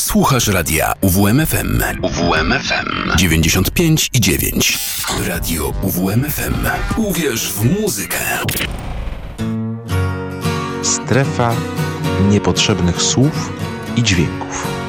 Słuchasz radia UWMFM. UWMFM 95 i 9. Radio UWMFM. Uwierz w muzykę. Strefa niepotrzebnych słów i dźwięków.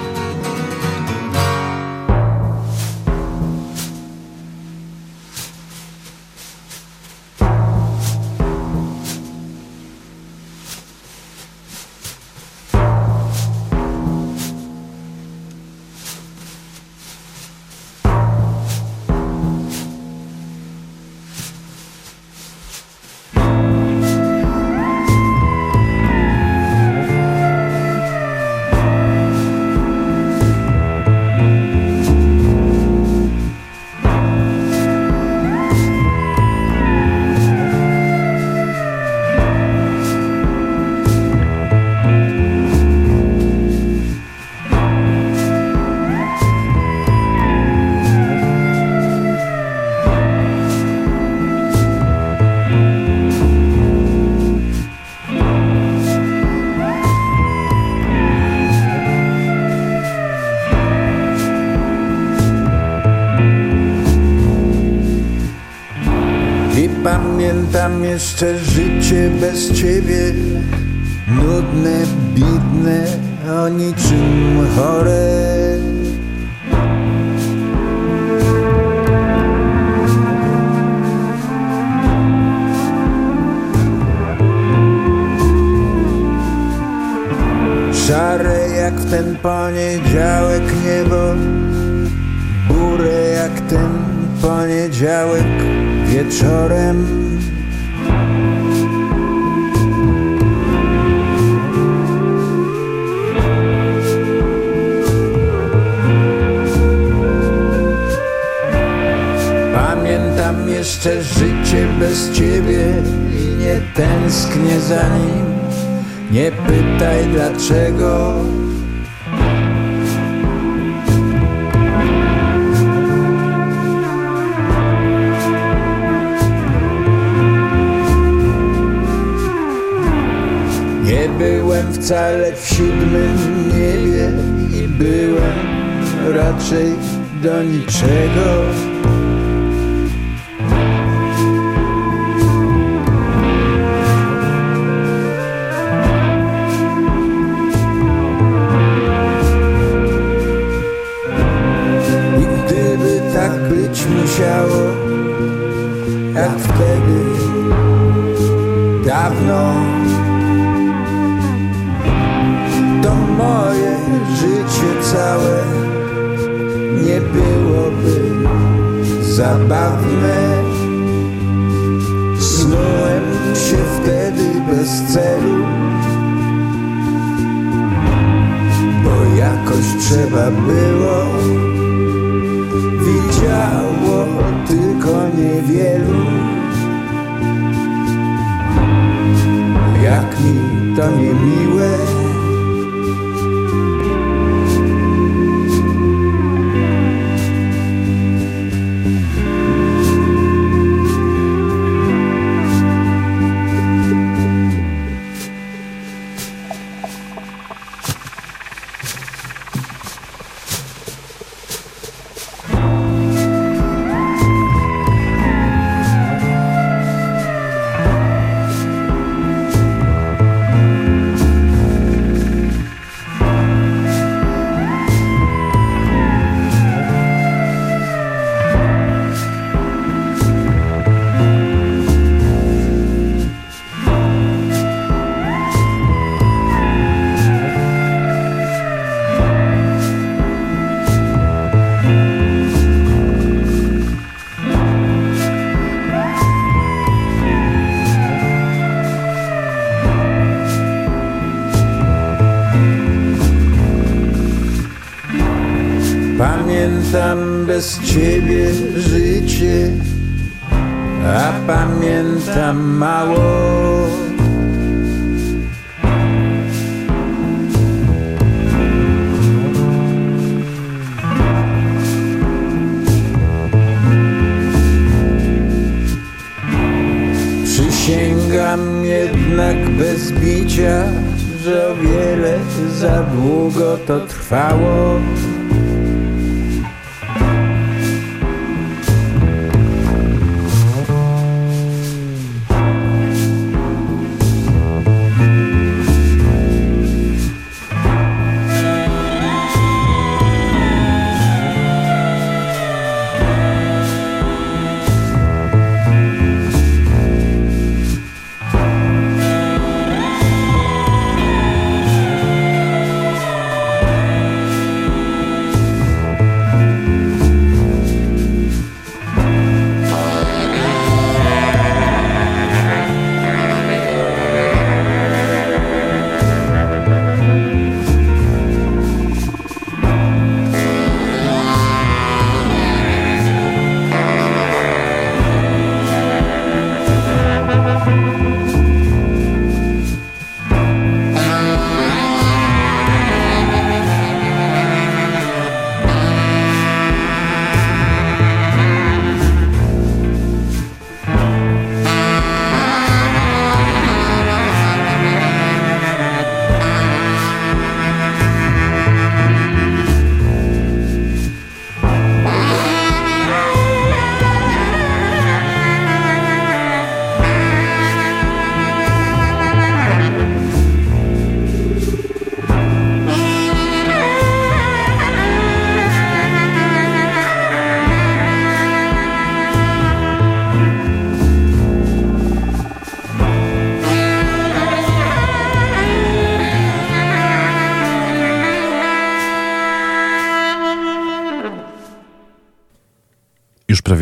Pamiętam bez ciebie życie, a pamiętam mało. Przysięgam jednak bez bicia, że o wiele za długo to trwało.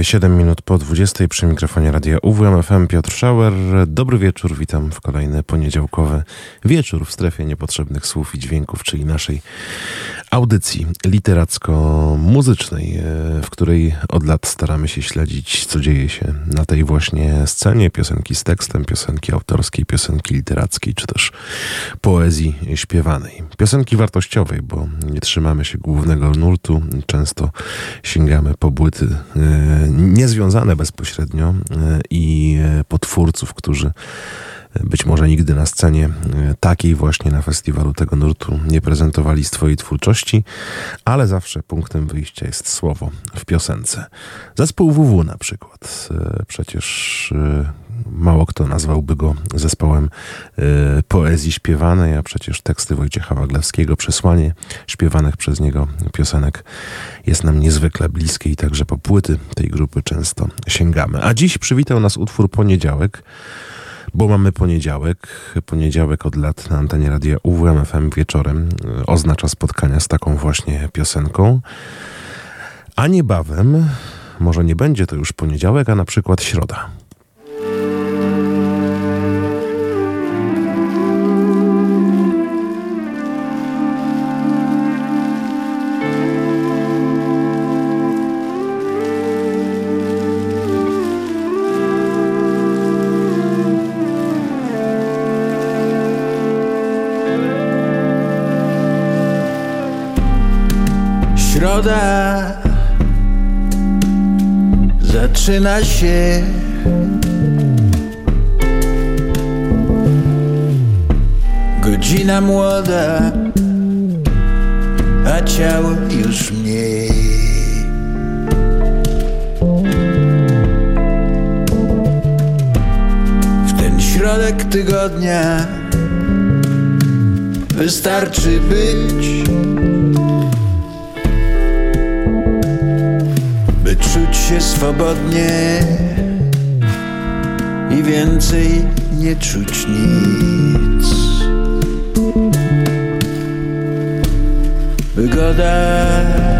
7 minut po 20 przy mikrofonie radia UWMFM Piotr Schauer. Dobry wieczór, witam w kolejny poniedziałkowy wieczór w strefie niepotrzebnych słów i dźwięków, czyli naszej audycji literacko-muzycznej, e, w której od lat staramy się śledzić, co dzieje się na tej właśnie scenie. Piosenki z tekstem, piosenki autorskie, piosenki literackiej, czy też poezji śpiewanej. Piosenki wartościowej, bo nie trzymamy się głównego nurtu, często sięgamy po błyty e, niezwiązane bezpośrednio e, i potwórców, którzy być może nigdy na scenie e, takiej właśnie na festiwalu tego nurtu nie prezentowali swojej twórczości, ale zawsze punktem wyjścia jest słowo w piosence. Zespół WW na przykład. E, przecież e, mało kto nazwałby go zespołem poezji śpiewanej, a przecież teksty Wojciecha Waglewskiego, przesłanie śpiewanych przez niego piosenek jest nam niezwykle bliskie i także po płyty tej grupy często sięgamy. A dziś przywitał nas utwór Poniedziałek, bo mamy poniedziałek. Poniedziałek od lat na antenie radia UWMFM wieczorem e, oznacza spotkania z taką właśnie piosenką. A niebawem, może nie będzie to już poniedziałek, a na przykład środa. Środa zaczyna się. Godzina młoda, a ciało już mniej. W ten środek tygodnia Wystarczy być czuć się swobodnie i więcej nie czuć nic. Wygoda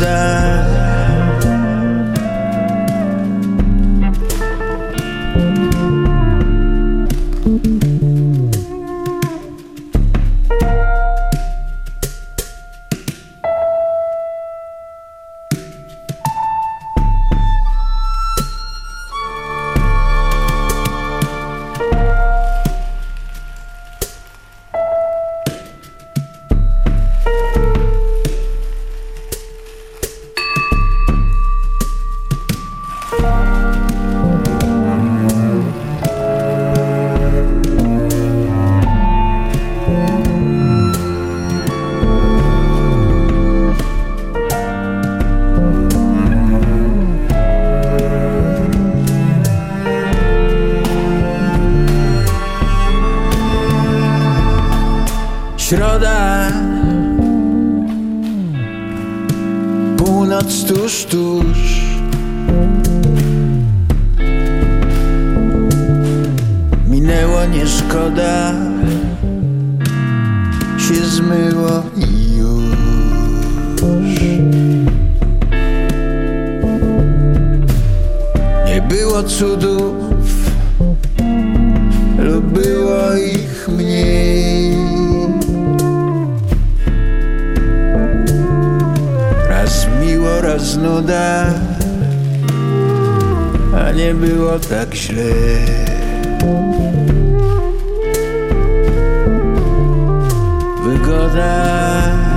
vida. Wygoda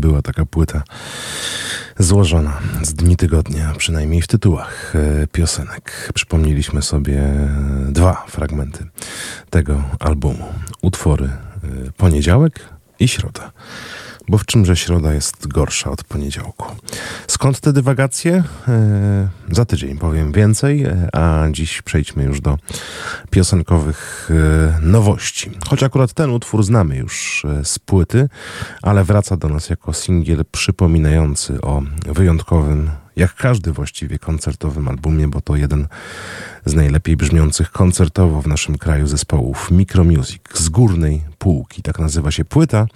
Była taka płyta złożona z dni tygodnia, przynajmniej w tytułach e, piosenek. Przypomnieliśmy sobie dwa fragmenty tego albumu. Utwory e, Poniedziałek i Środa. Bo w czymże środa jest gorsza od poniedziałku? Skąd te dywagacje? E, za tydzień powiem więcej, e, a dziś przejdźmy już do piosenkowych e, nowości. Choć akurat ten utwór znamy już z płyty, ale wraca do nas jako singiel przypominający o wyjątkowym, jak każdy właściwie koncertowym albumie, bo to jeden z najlepiej brzmiących koncertowo w naszym kraju zespołów Micromusic z górnej półki. Tak nazywa się płyta,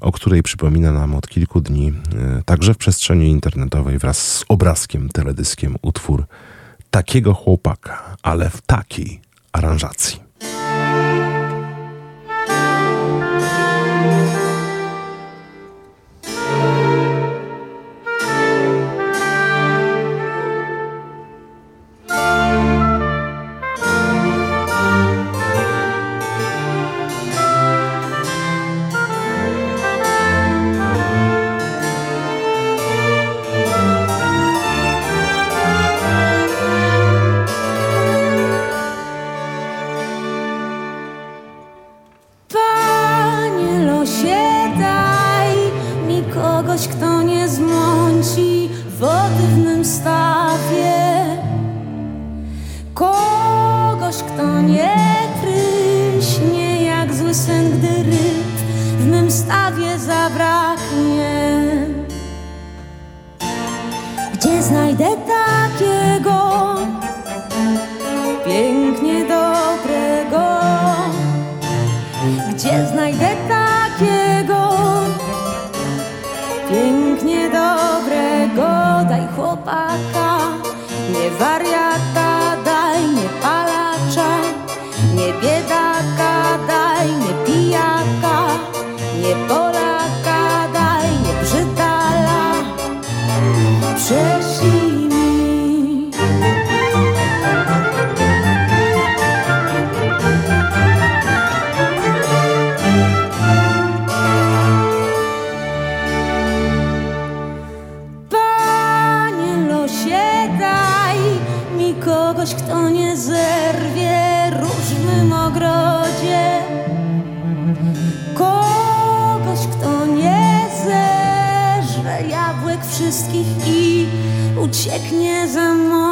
o której przypomina nam od kilku dni e, także w przestrzeni internetowej wraz z obrazkiem, teledyskiem utwór takiego chłopaka, ale w takiej aranżacji. Zabraknie. Gdzie znajdę takiego pięknie dobrego? Gdzie znajdę takiego pięknie dobrego? Daj chłopaka, wszystkich i ucieknie za morze.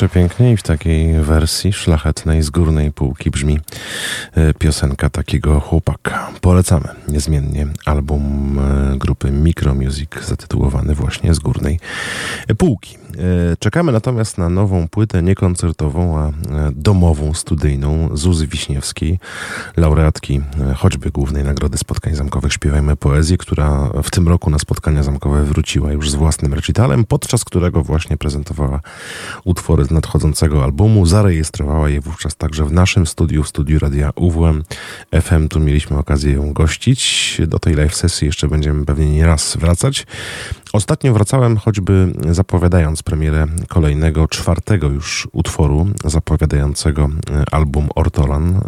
Przepięknie i w takiej wersji szlachetnej z górnej półki brzmi e, piosenka takiego chłopaka. Polecamy niezmiennie album e, grupy Micro Music zatytułowany właśnie z górnej półki. E, Czekamy natomiast na nową płytę, nie koncertową, a e, domową, studyjną Zuzy Wiśniewskiej, laureatki e, choćby głównej nagrody spotkań zamkowych Śpiewajmy Poezję, która w tym roku na spotkania zamkowe wróciła już z własnym recitalem, podczas którego właśnie prezentowała utwory z nadchodzącego albumu. Zarejestrowała je wówczas także w naszym studiu, w studiu radia UWM FM. Tu mieliśmy okazję ją gościć. Do tej live sesji jeszcze będziemy pewnie nie raz wracać. Ostatnio wracałem choćby zapowiadając premierę kolejnego, czwartego już utworu zapowiadającego e, album Ortolan, e,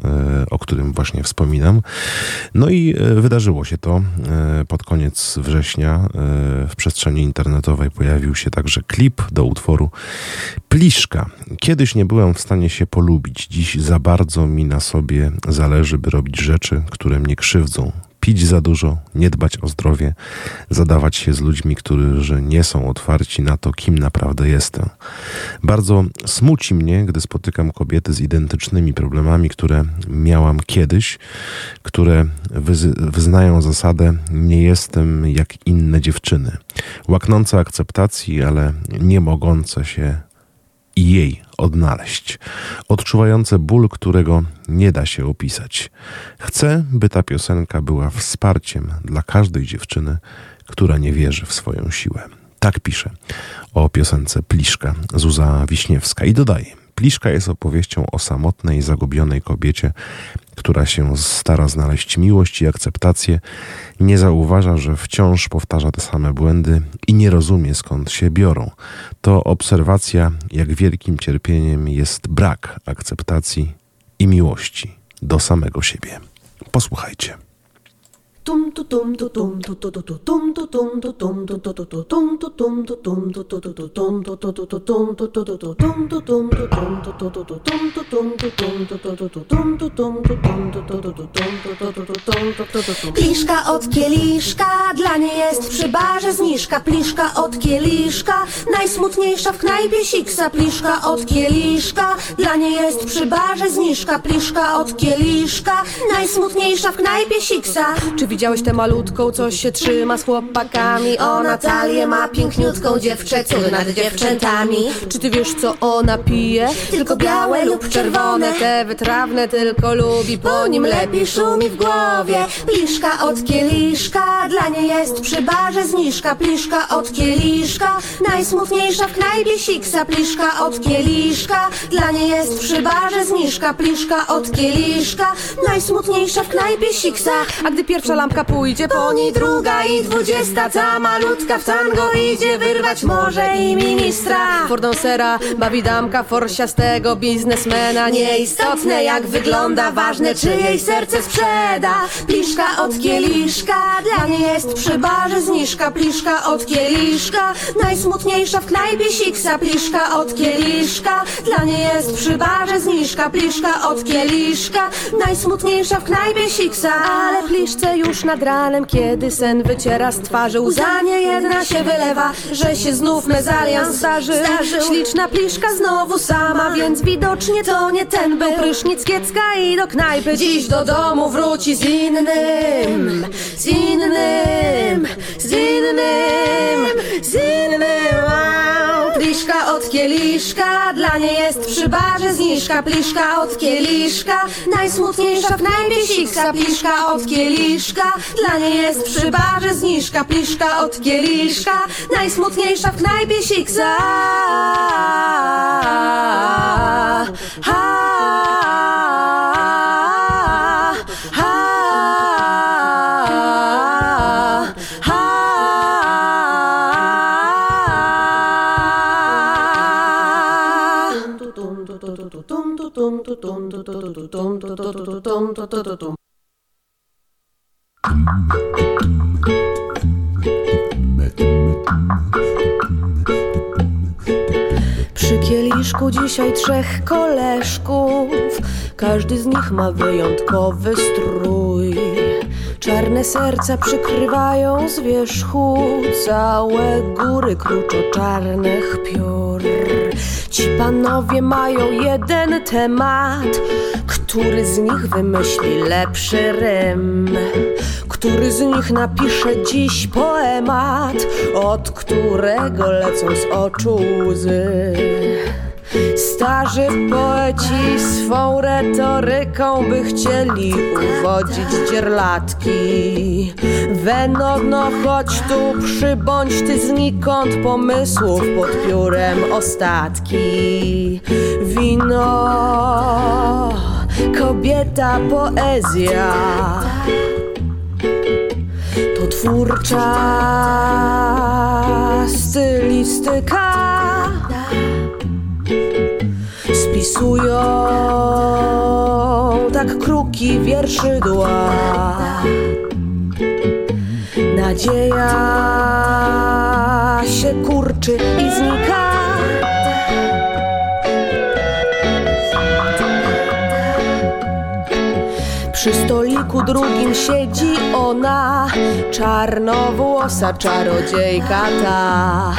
o którym właśnie wspominam. No i e, wydarzyło się to pod koniec września. W przestrzeni internetowej pojawił się także klip do utworu Pliszka. Kiedyś nie byłem w stanie się polubić. Dziś za bardzo mi na sobie zależy, by robić rzeczy, które mnie krzywdzą pić za dużo, nie dbać o zdrowie, zadawać się z ludźmi, którzy nie są otwarci na to, kim naprawdę jestem. Bardzo smuci mnie, gdy spotykam kobiety z identycznymi problemami, które miałam kiedyś, które wyznają zasadę nie jestem jak inne dziewczyny. Łaknące akceptacji, ale nie mogące się i jej odnaleźć, odczuwające ból, którego nie da się opisać. Chcę, by ta piosenka była wsparciem dla każdej dziewczyny, która nie wierzy w swoją siłę. Tak pisze o piosence Pliszka Zuza Wiśniewska i dodaje. Pliszka jest opowieścią o samotnej, zagubionej kobiecie, która się stara znaleźć miłość i akceptację, nie zauważa, że wciąż powtarza te same błędy i nie rozumie skąd się biorą. To obserwacja, jak wielkim cierpieniem jest brak akceptacji i miłości do samego siebie. Posłuchajcie. Tum tu tum tu tum tu tu tu tu tum tu tum tu tum tu tu tu tu tum tu tum tu tum tu tu tu tu tum tu tu tu tu tum tu tu tu tu tum tu tum tu tum tu tu tu tu tum tu tum tu tum tu tu tu tu tum tu tum tu tum tu tu tu tu tum tu tu tu tu tum tu tu Pliszka od kieliszka, dla niej jest przy barze zniżka. Pliszka od kieliszka, najsmutniejsza w knajpie siksa. Pliszka od kieliszka, dla niej jest przy barze zniżka. Pliszka od kieliszka, najsmutniejsza w knajpie siksa. Widziałeś tę malutką, co się trzyma z chłopakami? Ona talię ma piękniutką dziewczę, cud nad dziewczętami. Czy ty wiesz, co ona pije? Tylko białe lub czerwone. Te wytrawne tylko lubi, Po nim lepiej szumi w głowie Pliszka od kieliszka Dla niej jest przy barze zniżka Pliszka od kieliszka Najsmutniejsza w knajpie siksa Pliszka od kieliszka Dla niej jest przy barze zniżka Pliszka od kieliszka Najsmutniejsza w knajpie siksa A gdy pierwsza lampka pójdzie po niej druga i dwudziesta Ta malutka w tango idzie wyrwać może i ministra Fordonsera bawi damka forsiastego biznesmena. Nieistotne jak wygląda, ważne czy jej serce sprzeda. Pliszka od kieliszka, dla niej jest przy barze zniżka. Pliszka od kieliszka, najsmutniejsza w knajpie siksa. Pliszka od kieliszka, dla niej jest przy barze zniżka. Pliszka od kieliszka, najsmutniejsza w knajpie siksa. Ale pliszce już nad ranem, kiedy sen wyciera z twarzy Łza nie jedna się wylewa, że się znów mezalians zdarzył Śliczna pliszka znowu sama, więc widocznie to nie ten był Prysznic. Kiecka i do knajpy Dziś do domu wróci z innym, z innym, z innym, z innym. Wow. Pliszka od kieliszka, dla niej jest przy barze zniżka. Pliszka od kieliszka, najsmutniejsza w knajpie siksa. Pliszka od kieliszka, dla niej jest przy barze zniżka Pliszka od kieliszka, najsmutniejsza w knajpie siksa. Przy kieliszku dzisiaj trzech koleżków. Każdy z nich ma wyjątkowy strój. Czarne serca przykrywają z wierzchu. Całe góry kruczo-czarnych piór Ci panowie mają jeden temat. Który z nich wymyśli lepszy rym? Który z nich napisze dziś poemat? Od którego lecą z oczu łzy Starzy poeci swą retoryką by chcieli uwodzić dzierlatki. Wenodno, chodź tu, przybądź ty znikąd pomysłów pod piórem ostatki. Wino, kobieta, poezja. To twórcza stylistyka Spisują tak kruki wierszydła Nadzieja się kurczy i znika. Przy stoliku drugim siedzi ona, czarnowłosa czarodziejka ta,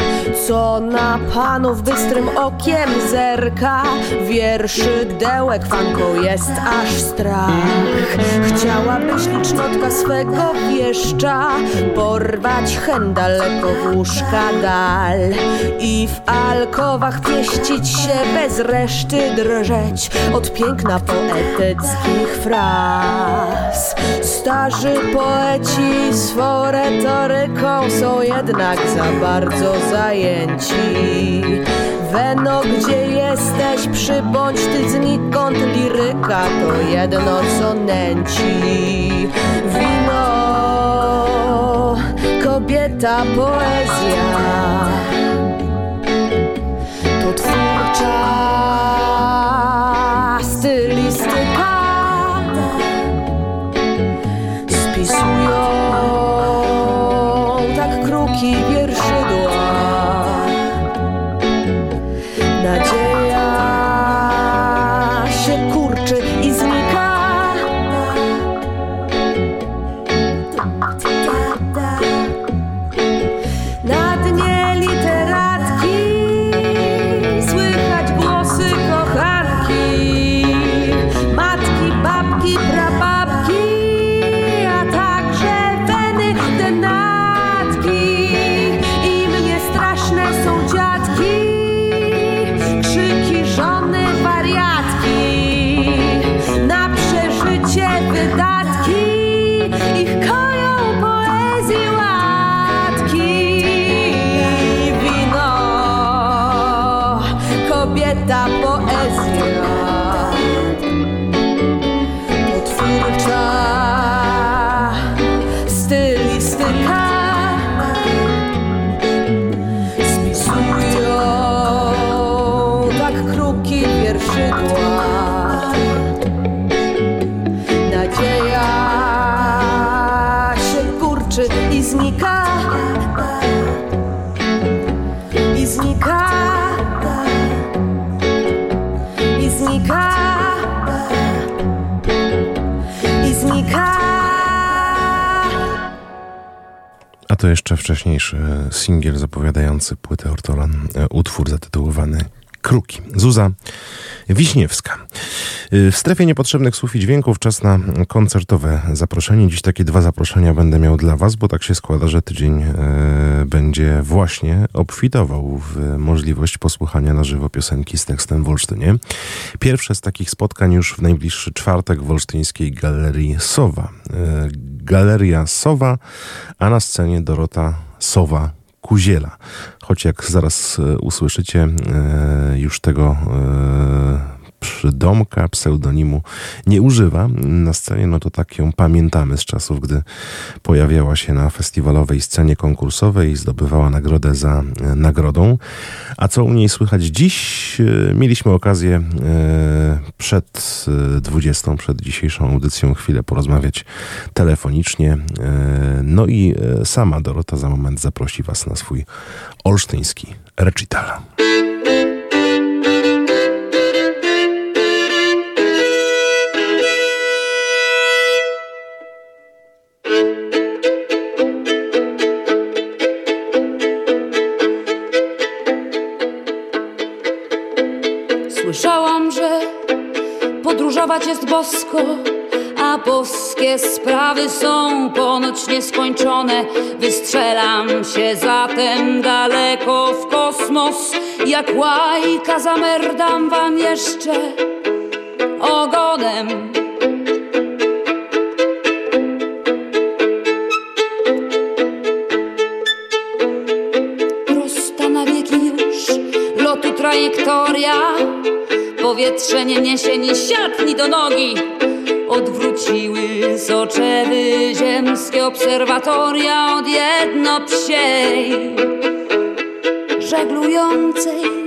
co na panów bystrym okiem zerka. Wierszydełek fanką jest aż strach. Chciałaby ślicznotka swego wieszcza porwać hen daleko w łóżka dal i w alkowach pieścić się bez reszty drżeć od piękna poetyckich fraz. Starzy poeci swą retoryką są jednak za bardzo zajęci. Weno, gdzie jesteś, przybądź ty znikąd liryka, to jedno co nęci. Wino, kobieta, poezja to twórcza to jeszcze wcześniejszy singiel zapowiadający płytę Ortolan, e, utwór zatytułowany Kruki. Zuza Wiśniewska. Y, W strefie niepotrzebnych słów i dźwięków czas na koncertowe zaproszenie. Dziś takie dwa zaproszenia będę miał dla Was, bo tak się składa, że tydzień e, będzie właśnie obfitował w możliwość posłuchania na żywo piosenki z tekstem w Olsztynie. Pierwsze z takich spotkań już w najbliższy czwartek w Olsztyńskiej Galerii Sowa. E, Galeria Sowa, a na scenie Dorota Sowa Kuziela. Choć jak zaraz usłyszycie, już tego przydomka, pseudonimu nie używa na scenie, no to tak ją pamiętamy z czasów, gdy pojawiała się na festiwalowej scenie konkursowej i zdobywała nagrodę za e, nagrodą. A co u niej słychać dziś? E, Mieliśmy okazję e, przed e, 20, przed dzisiejszą audycją chwilę porozmawiać telefonicznie. No i sama Dorota za moment zaprosi Was na swój olsztyński recital. Podróżować jest bosko, a boskie sprawy są ponoć nieskończone. Wystrzelam się zatem daleko w kosmos, jak łajka zamerdam wam jeszcze ogonem. Prosta na wieki już lotu trajektoria Powietrze nie niesie ni siat, ni do nogi. Odwróciły soczewy ziemskie obserwatoria Od jedno psiej żeglującej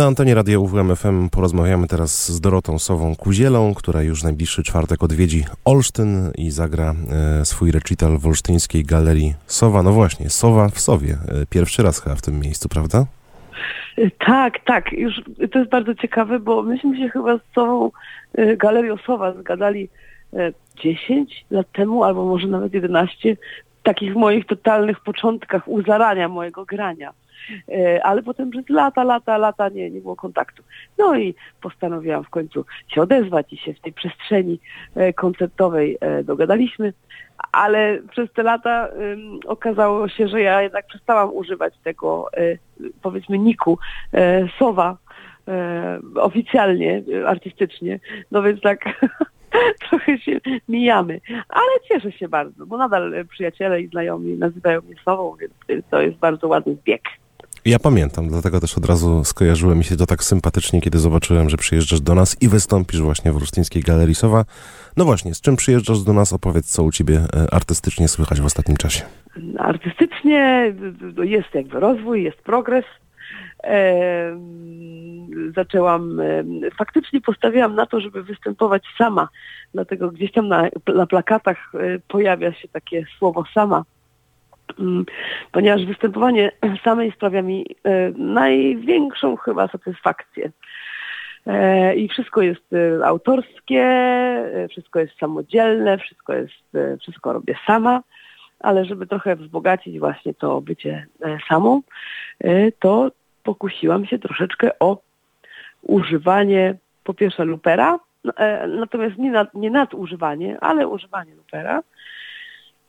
Na antenie Radia UWM FM porozmawiamy teraz z Dorotą Sową Kuzielą, która już najbliższy czwartek odwiedzi Olsztyn i zagra e, swój recital w olsztyńskiej galerii Sowa. No właśnie, Sowa w Sowie. E, pierwszy raz chyba w tym miejscu, prawda? Tak, tak. Już to jest bardzo ciekawe, bo myśmy się chyba z Sową, y, Galerią Sowa zgadali e, 10 lat temu, albo może nawet 11, takich moich totalnych początkach u zarania mojego grania. E, Ale potem przez lata, lata, lata nie, nie było kontaktu. No i postanowiłam w końcu się odezwać i się w tej przestrzeni e, koncertowej e, dogadaliśmy. Ale przez te lata okazało się, że ja jednak przestałam używać tego, powiedzmy, niku Sowa oficjalnie, artystycznie. No więc tak trochę się mijamy. Ale cieszę się bardzo, bo nadal przyjaciele i znajomi nazywają mnie Sową, więc to jest bardzo ładny zbieg. Ja pamiętam, dlatego też od razu skojarzyło mi się to tak sympatycznie, kiedy zobaczyłem, że przyjeżdżasz do nas i wystąpisz właśnie w Olsztyńskiej Galerii Sowa. No właśnie, z czym przyjeżdżasz do nas? Opowiedz, co u ciebie e, artystycznie słychać w ostatnim czasie. artystycznie d- jest jakby rozwój, jest progres. Em, Zaczęłam, em, faktycznie postawiłam na to, żeby występować sama, dlatego gdzieś tam na, na plakatach e, pojawia się takie słowo sama, ponieważ występowanie samej sprawia mi e, największą chyba satysfakcję. E, I wszystko jest e, autorskie, wszystko jest samodzielne, wszystko jest, wszystko robię sama, ale żeby trochę wzbogacić właśnie to bycie samą, to pokusiłam się troszeczkę o używanie po pierwsze lupera, no, natomiast nie, nad, nie nadużywanie, ale używanie lupera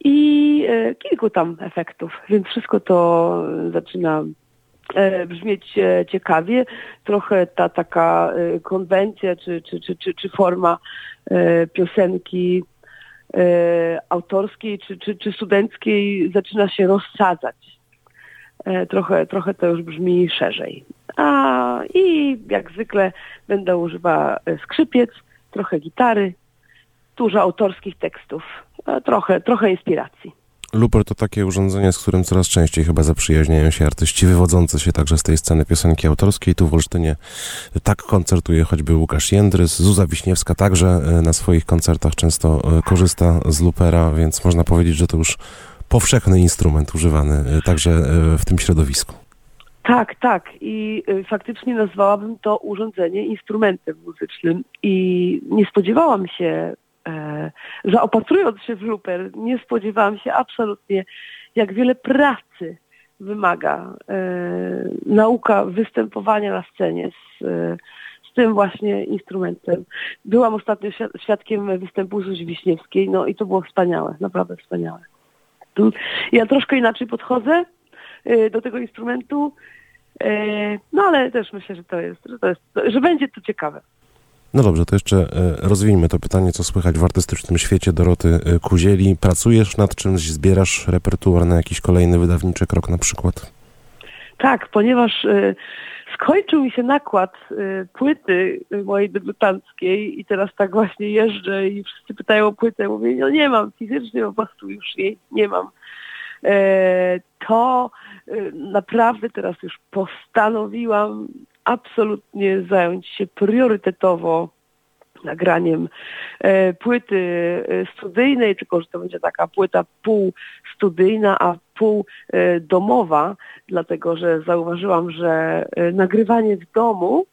i e, kilku tam efektów, więc wszystko to zaczyna e, brzmieć e, ciekawie. Trochę ta taka konwencja czy, czy, czy, czy, czy forma piosenki autorskiej czy, czy, czy studenckiej zaczyna się rozsadzać. Trochę, trochę to już brzmi szerzej. A, I jak zwykle będę używała skrzypiec, trochę gitary, dużo autorskich tekstów, e, trochę, trochę inspiracji. Luper to takie urządzenie, z którym coraz częściej chyba zaprzyjaźniają się artyści wywodzący się także z tej sceny piosenki autorskiej. Tu w Olsztynie tak koncertuje choćby Łukasz Jędrys. Zuza Wiśniewska także e, na swoich koncertach często e, korzysta z Lupera, więc można powiedzieć, że to już powszechny instrument używany także w tym środowisku. Tak, tak. I faktycznie nazwałabym to urządzenie instrumentem muzycznym. I nie spodziewałam się, zaopatrując się w luper, nie spodziewałam się absolutnie, jak wiele pracy wymaga e, nauka występowania na scenie z, e, z tym właśnie instrumentem. Byłam ostatnio świad- świadkiem występu Zuzi Wiśniewskiej, no i to było wspaniałe, naprawdę wspaniałe. Ja troszkę inaczej podchodzę do tego instrumentu, e, no ale też myślę, że to jest, że, to jest, że będzie to ciekawe. No dobrze, to jeszcze e, rozwijmy to pytanie, co słychać w artystycznym świecie Doroty e, Kuzieli. Pracujesz nad czymś, zbierasz repertuar na jakiś kolejny wydawniczy krok na przykład? Tak, ponieważ y, skończył mi się nakład płyty mojej debiutanckiej i teraz tak właśnie jeżdżę i wszyscy pytają o płytę. Mówię, no nie mam, fizycznie po prostu już jej nie mam. E, to naprawdę teraz już postanowiłam absolutnie zająć się priorytetowo nagraniem e, płyty e, studyjnej, tylko że to będzie taka płyta pół studyjna, a pół e, domowa, dlatego że zauważyłam, że e, nagrywanie w domu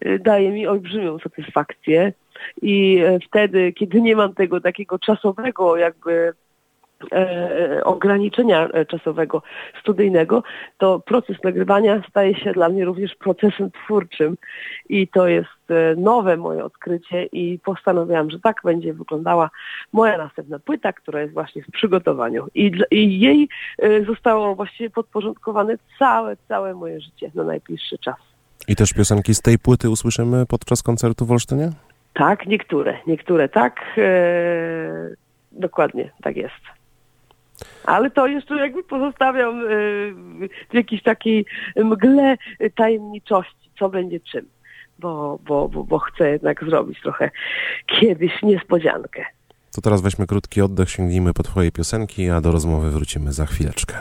e, daje mi olbrzymią satysfakcję i e, wtedy, kiedy nie mam tego takiego czasowego jakby ograniczenia e, czasowego studyjnego, to proces nagrywania staje się dla mnie również procesem twórczym i to jest e, nowe moje odkrycie i postanowiłam, że tak będzie wyglądała moja następna płyta, która jest właśnie w przygotowaniu i, i jej e, zostało właściwie podporządkowane całe, całe moje życie na najbliższy czas. I też piosenki z tej płyty usłyszymy podczas koncertu w Olsztynie? Tak, niektóre, niektóre tak, e, dokładnie, tak jest. Ale to jeszcze jakby pozostawiam e, w jakiejś takiej mgle tajemniczości, co będzie czym, bo, bo, bo, bo chcę jednak zrobić trochę kiedyś niespodziankę. To teraz weźmy krótki oddech, sięgnijmy po twoje piosenki, a do rozmowy wrócimy za chwileczkę.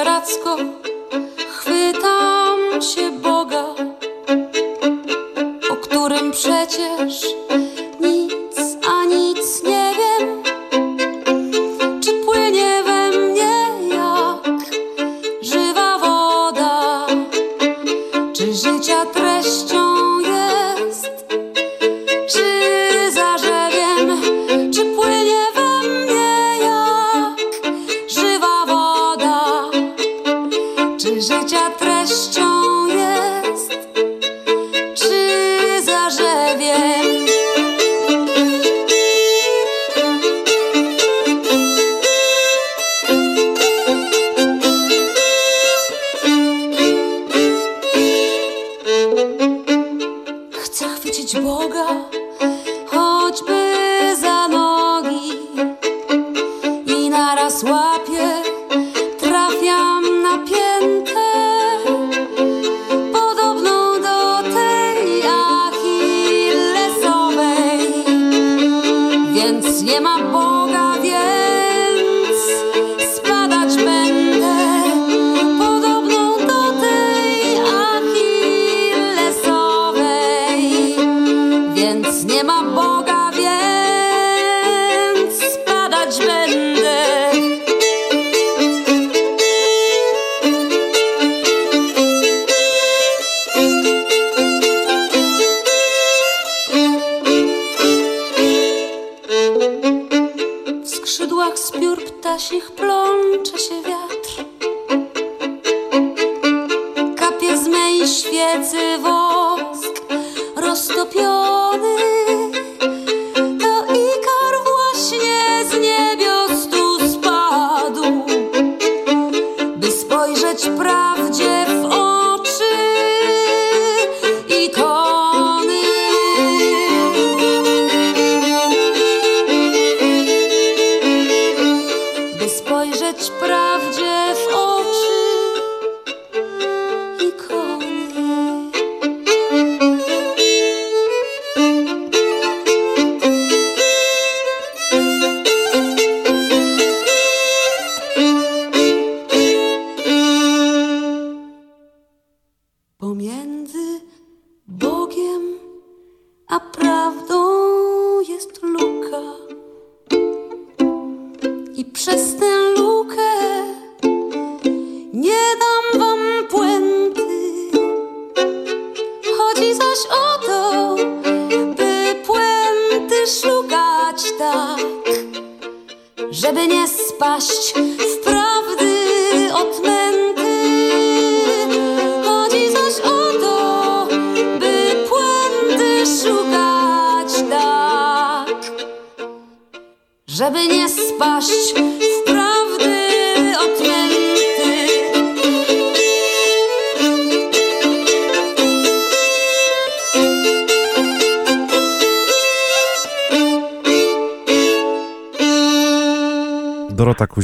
Desperacko chwytam się Boga, o którym przecież więc nie ma Boga,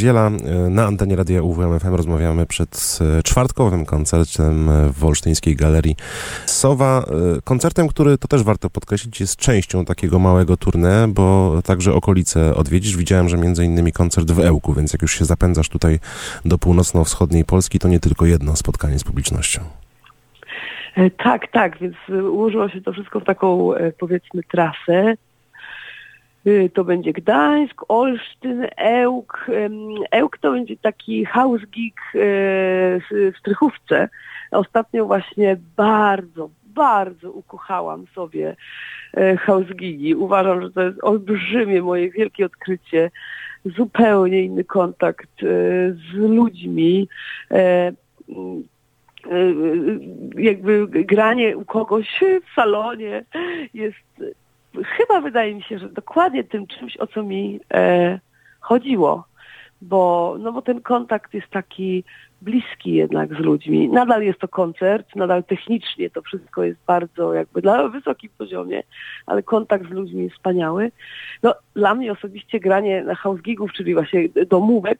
Kuziela e, na antenie Radia UWMFM rozmawiamy przed e, czwartkowym koncertem e, w Olsztyńskiej Galerii Sowa. Koncertem, który, to też warto podkreślić, jest częścią takiego małego tournée, bo także okolice odwiedzisz. Widziałem, że między innymi koncert w Ełku, więc jak już się zapędzasz tutaj do północno-wschodniej Polski, to nie tylko jedno spotkanie z publicznością. Tak, tak, więc ułożyło się to wszystko w taką, powiedzmy, trasę. Y, To będzie Gdańsk, Olsztyn, Ełk. Ełk to będzie taki house y, w Strychówce. Ostatnio właśnie bardzo, bardzo ukochałam sobie e, house. Uważam, że to jest olbrzymie moje wielkie odkrycie. Zupełnie inny kontakt e, z ludźmi. E, jakby granie u kogoś w salonie jest chyba wydaje mi się, że dokładnie tym czymś, o co mi e, chodziło. Bo, no bo ten kontakt jest taki bliski jednak z ludźmi. Nadal jest to koncert, nadal technicznie to wszystko jest bardzo jakby na wysokim poziomie, ale kontakt z ludźmi jest wspaniały. No, dla mnie osobiście granie na house gigów, czyli właśnie domówek,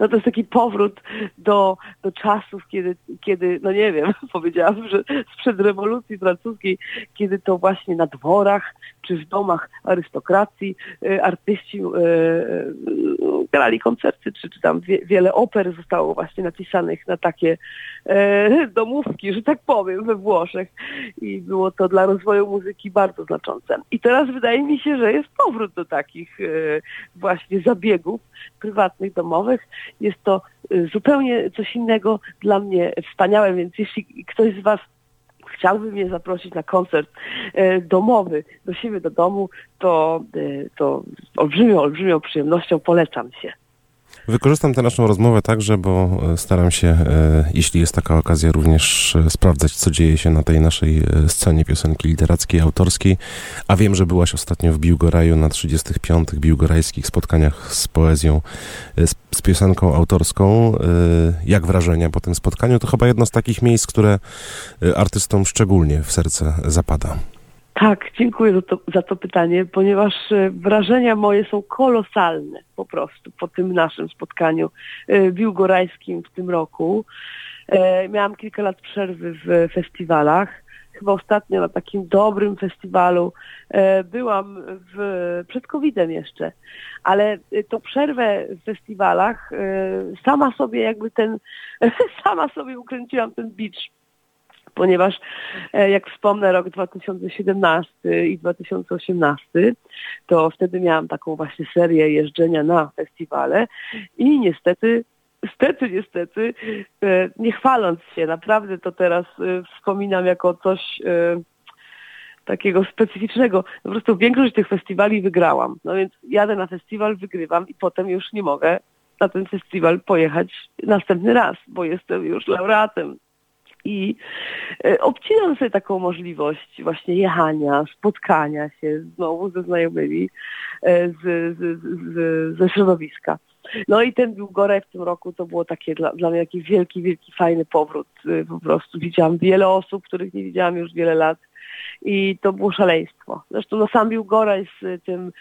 no to jest taki powrót do, do czasów, kiedy, kiedy, no nie wiem, powiedziałabym, że sprzed rewolucji francuskiej, kiedy to właśnie na dworach czy w domach arystokracji e, artyści e, e, grali koncerty, czy, czy tam wie, wiele oper zostało właśnie napisanych na takie e, domówki, że tak powiem, we Włoszech i było to dla rozwoju muzyki bardzo znaczące. I teraz wydaje mi się, że jest powrót do takich e, właśnie zabiegów prywatnych, domowych. Jest to e, zupełnie coś innego, dla mnie wspaniałe, więc jeśli ktoś z Was chciałby mnie zaprosić na koncert e, domowy do siebie, do domu, to, e, to olbrzymią, olbrzymią przyjemnością polecam się. Wykorzystam tę naszą rozmowę także, bo e, staram się, e, jeśli jest taka okazja, również e, sprawdzać, co dzieje się na tej naszej scenie piosenki literackiej, autorskiej. A wiem, że byłaś ostatnio w Biłgoraju na 35. biłgorajskich spotkaniach z poezją, z, z piosenką autorską. Jak wrażenia po tym spotkaniu? To chyba jedno z takich miejsc, które artystom szczególnie w serce zapada. Tak, dziękuję za to, za to pytanie, ponieważ e, wrażenia moje są kolosalne po prostu po tym naszym spotkaniu e, biłgorajskim w tym roku. E, Miałam kilka lat przerwy w festiwalach. Chyba ostatnio na takim dobrym festiwalu byłam w, przed COVID-em jeszcze, ale tą przerwę w festiwalach sama sobie jakby ten, sama sobie ukręciłam ten beach ponieważ e, jak wspomnę rok 2017 i 2018, to wtedy miałam taką właśnie serię jeżdżenia na festiwale i niestety Niestety, niestety, e, nie chwaląc się, naprawdę to teraz e, wspominam jako coś takiego specyficznego. Po prostu większość tych festiwali wygrałam. No więc jadę na festiwal, wygrywam i potem już nie mogę na ten festiwal pojechać następny raz, bo jestem już laureatem i e, obcinam sobie taką możliwość właśnie jechania, spotkania się znowu ze znajomymi e, z, z, z, ze środowiska. No i ten Biłgoraj w tym roku to było takie dla, dla mnie taki wielki, wielki, fajny powrót. E, Po prostu widziałam wiele osób, których nie widziałam już wiele lat i to było szaleństwo. Zresztą no sam Biłgoraj z tym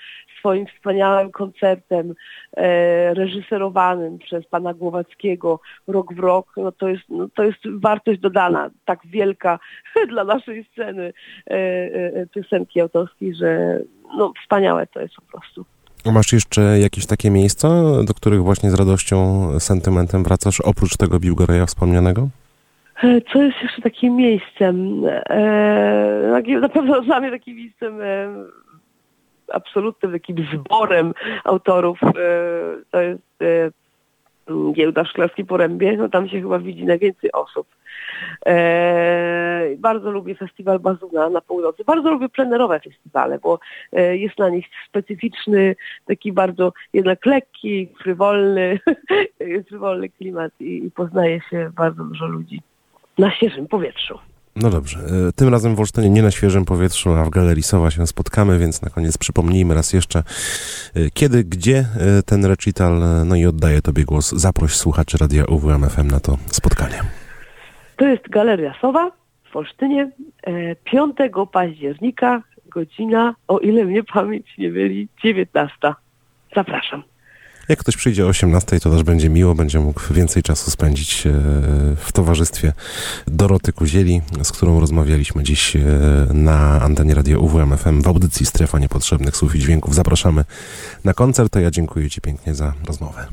swoim wspaniałym koncertem e, reżyserowanym przez pana Głowackiego rok w rok, no to jest, no to jest wartość dodana, tak wielka dla naszej sceny e, e, piosenki autorskiej, że no wspaniałe to jest po prostu. Masz jeszcze jakieś takie miejsca, do których właśnie z radością, sentymentem wracasz, oprócz tego Biłgoreja wspomnianego? E, Co jest jeszcze takim miejscem? E, na pewno dla mnie takim miejscem e, absolutnym, takim zborem autorów e, to jest e, Giełda Szklarskiej Porębie. No tam się chyba widzi najwięcej osób. E, bardzo lubię festiwal Bazuna na północy. Bardzo lubię plenerowe festiwale, bo e, jest na nich specyficzny, taki bardzo jednak lekki, frywolny, frywolny klimat i, i poznaje się bardzo dużo ludzi na świeżym powietrzu. No dobrze, e, tym razem w Olsztynie nie na świeżym powietrzu, a w Galerii Sowa się spotkamy, więc na koniec przypomnijmy raz jeszcze, e, kiedy, gdzie e, ten recital, no i oddaję Tobie głos. Zaproś słuchaczy Radia UWMFM na to spotkanie. To jest Galeria Sowa w Olsztynie e, 5 października, godzina, o ile mnie pamięć nie myli, 19. Zapraszam. Jak ktoś przyjdzie o 18, to też będzie miło, będzie mógł więcej czasu spędzić e, w towarzystwie Doroty Kuzieli, z którą rozmawialiśmy dziś e, na antenie Radio UWMFM w audycji Strefa Niepotrzebnych Słów i Dźwięków. Zapraszamy na koncert, a ja dziękuję Ci pięknie za rozmowę.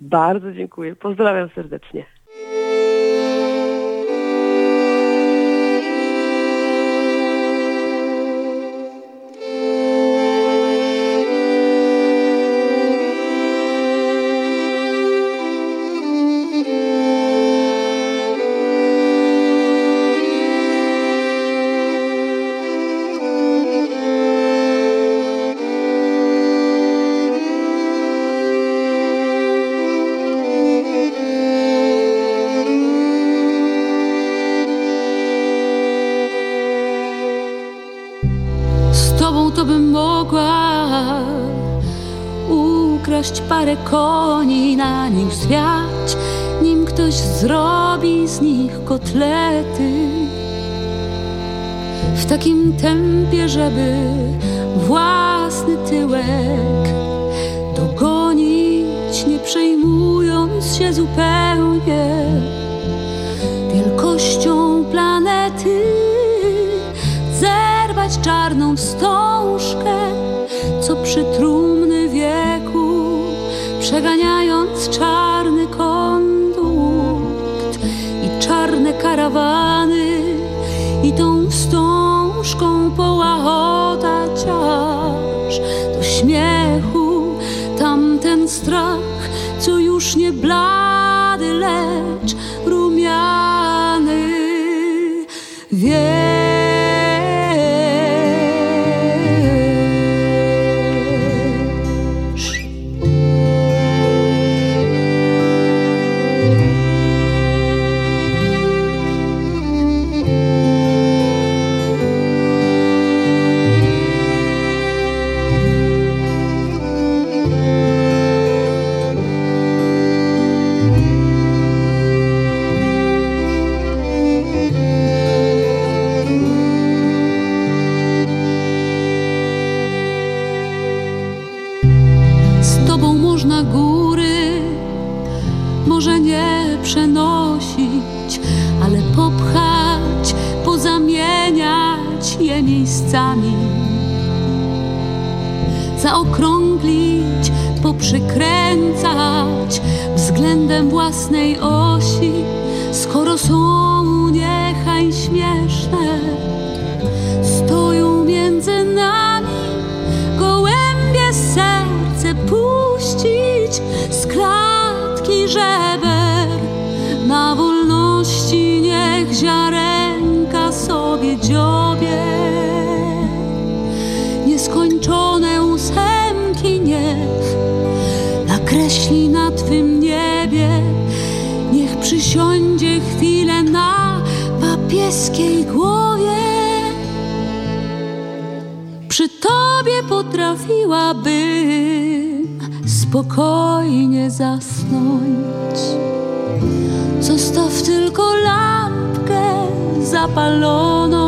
Bardzo dziękuję. Pozdrawiam serdecznie. Zrobi z nich kotlety. W takim tempie, żeby własny tyłek dogonić, nie przejmując się zupełnie wielkością planety, zerwać czarną poprzykręcać względem własnej osi, spokojnie zasnąć. Zostaw tylko lampkę zapaloną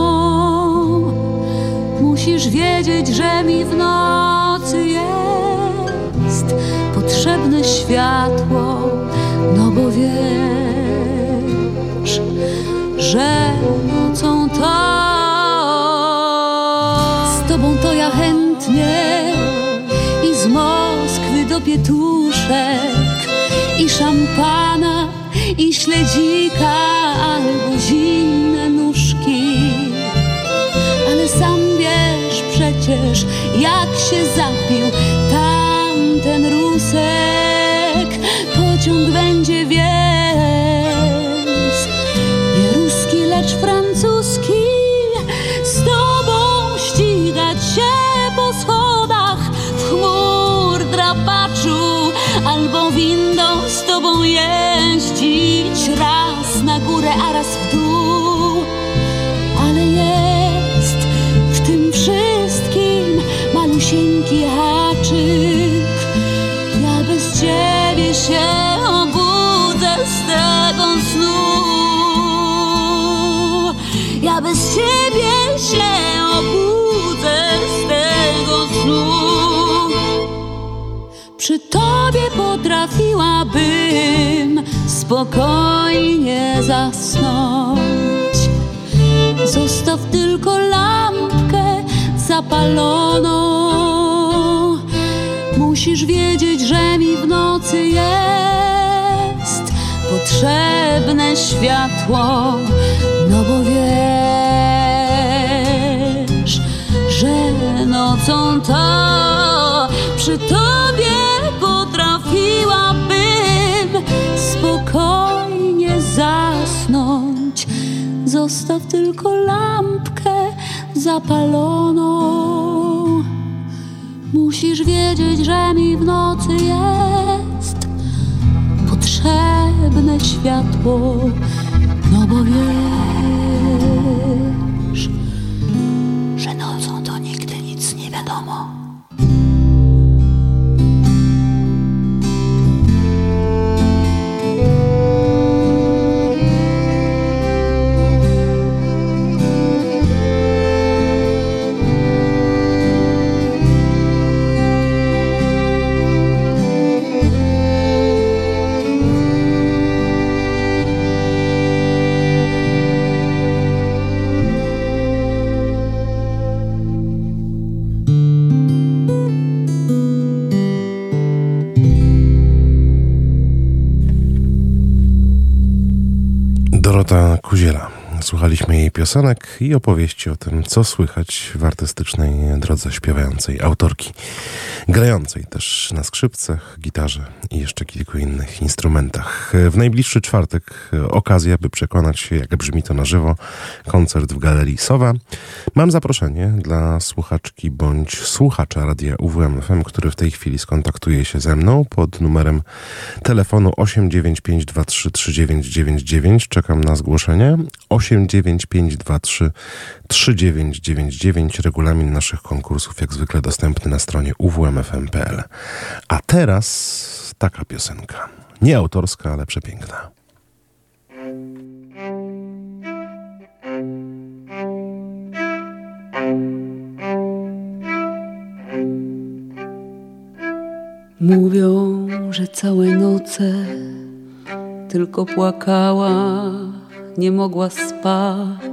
musisz wiedzieć, że mi w nocy jest potrzebne światło, no bo wiesz, że nocą to z tobą to ja chętnie Moskwy do pietuszek i szampana i śledzika albo zimne nóżki ale sam wiesz przecież, jak się zapił tamten rusek. Pociąg będzie więc potrafiłabym spokojnie zasnąć. Zostaw tylko lampkę zapaloną. Musisz wiedzieć, że mi w nocy jest potrzebne światło, no bo wiesz, że nocą to przy tobie Zostaw tylko lampkę zapaloną. Musisz wiedzieć, że mi w nocy jest potrzebne światło, no bo wiesz, piosenek i opowieści o tym, co słychać w artystycznej drodze śpiewającej autorki, grającej też na skrzypcach, gitarze i jeszcze kilku innych instrumentach. W najbliższy czwartek okazja, by przekonać się, jak brzmi to na żywo, koncert w Galerii Sowa. Mam zaproszenie dla słuchaczki bądź słuchacza radia UWMFM, który w tej chwili skontaktuje się ze mną pod numerem telefonu 895233999. Czekam na zgłoszenie. 89523 3999. Regulamin naszych konkursów jak zwykle dostępny na stronie uwmfm.pl. A teraz taka piosenka. Nie autorska, ale przepiękna. Mówią, że całe noce tylko płakała, nie mogła spać.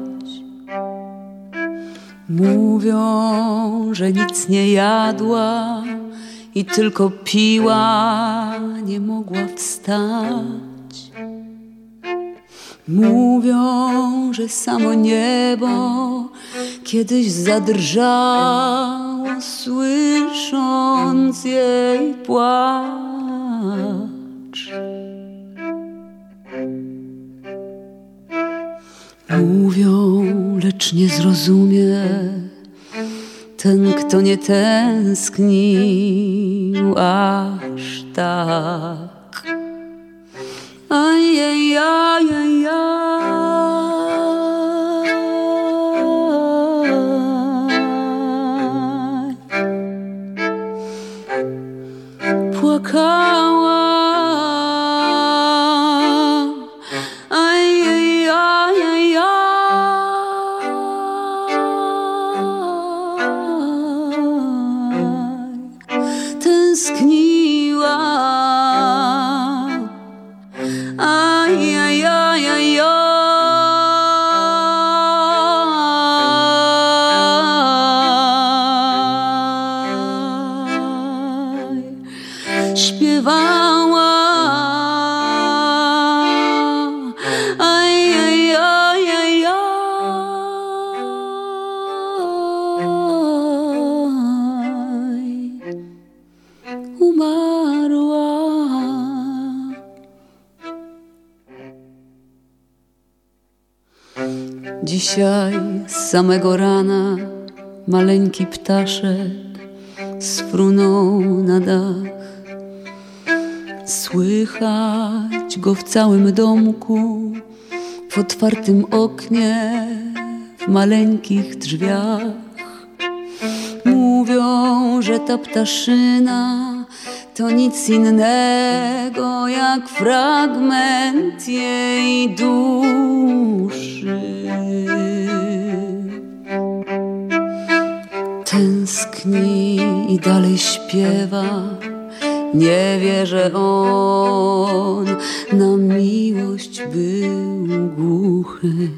Mówią, że nic nie jadła i tylko piła, nie mogła wstać. Mówią, że samo niebo kiedyś zadrżało, słysząc jej płacz. Mówią, lecz nie zrozumie ten, kto nie tęsknił aż tak. Ajajajajaj. Dzisiaj z samego rana maleńki ptaszek sfrunął na dach. Słychać go w całym domku, w otwartym oknie, w maleńkich drzwiach. Mówią, że ta ptaszyna to nic innego jak fragment jej duszy. Tęskni i dalej śpiewa. Nie wie, że on na miłość był głuchy.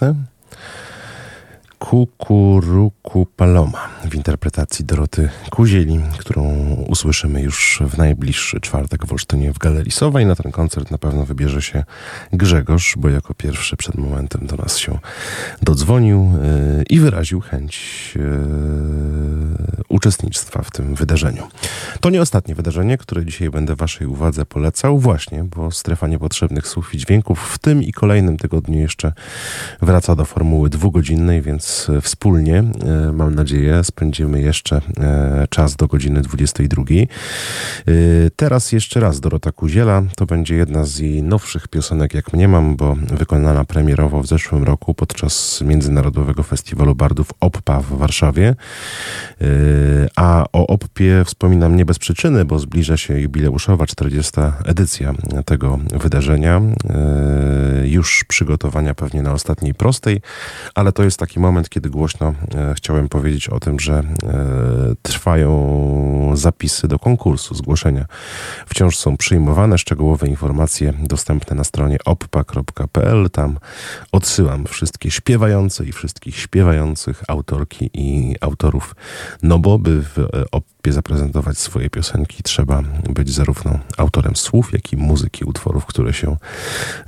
Piękne? Kukuruku Paloma w interpretacji Doroty Kuzieli, którą usłyszymy już w najbliższy czwartek w Olsztynie w Galerii Sowa i na ten koncert na pewno wybierze się Grzegorz, bo jako pierwszy przed momentem do nas się dodzwonił yy, i wyraził chęć yy, uczestnictwa w tym wydarzeniu. To nie ostatnie wydarzenie, które dzisiaj będę Waszej uwadze polecał, właśnie, bo strefa niepotrzebnych słów i dźwięków w tym i kolejnym tygodniu jeszcze wraca do formuły dwugodzinnej, więc wspólnie, yy, mam nadzieję, spędzimy jeszcze e, czas do godziny 22. E, teraz jeszcze raz Dorota Kuziela. To będzie jedna z jej nowszych piosenek, jak mnie mam, bo wykonana premierowo w zeszłym roku podczas Międzynarodowego Festiwalu Bardów OPPA w Warszawie. E, a o OPPie wspominam nie bez przyczyny, bo zbliża się jubileuszowa 40. edycja tego wydarzenia. Już przygotowania pewnie na ostatniej prostej, ale to jest taki moment, kiedy głośno chciałem powiedzieć o tym, że E, trwają zapisy do konkursu, zgłoszenia. Wciąż są przyjmowane szczegółowe informacje dostępne na stronie oppa.pl. Tam odsyłam wszystkie śpiewające i wszystkich śpiewających autorki i autorów, no bo by w oppie zaprezentować swoje piosenki trzeba być zarówno autorem słów, jak i muzyki utworów, które się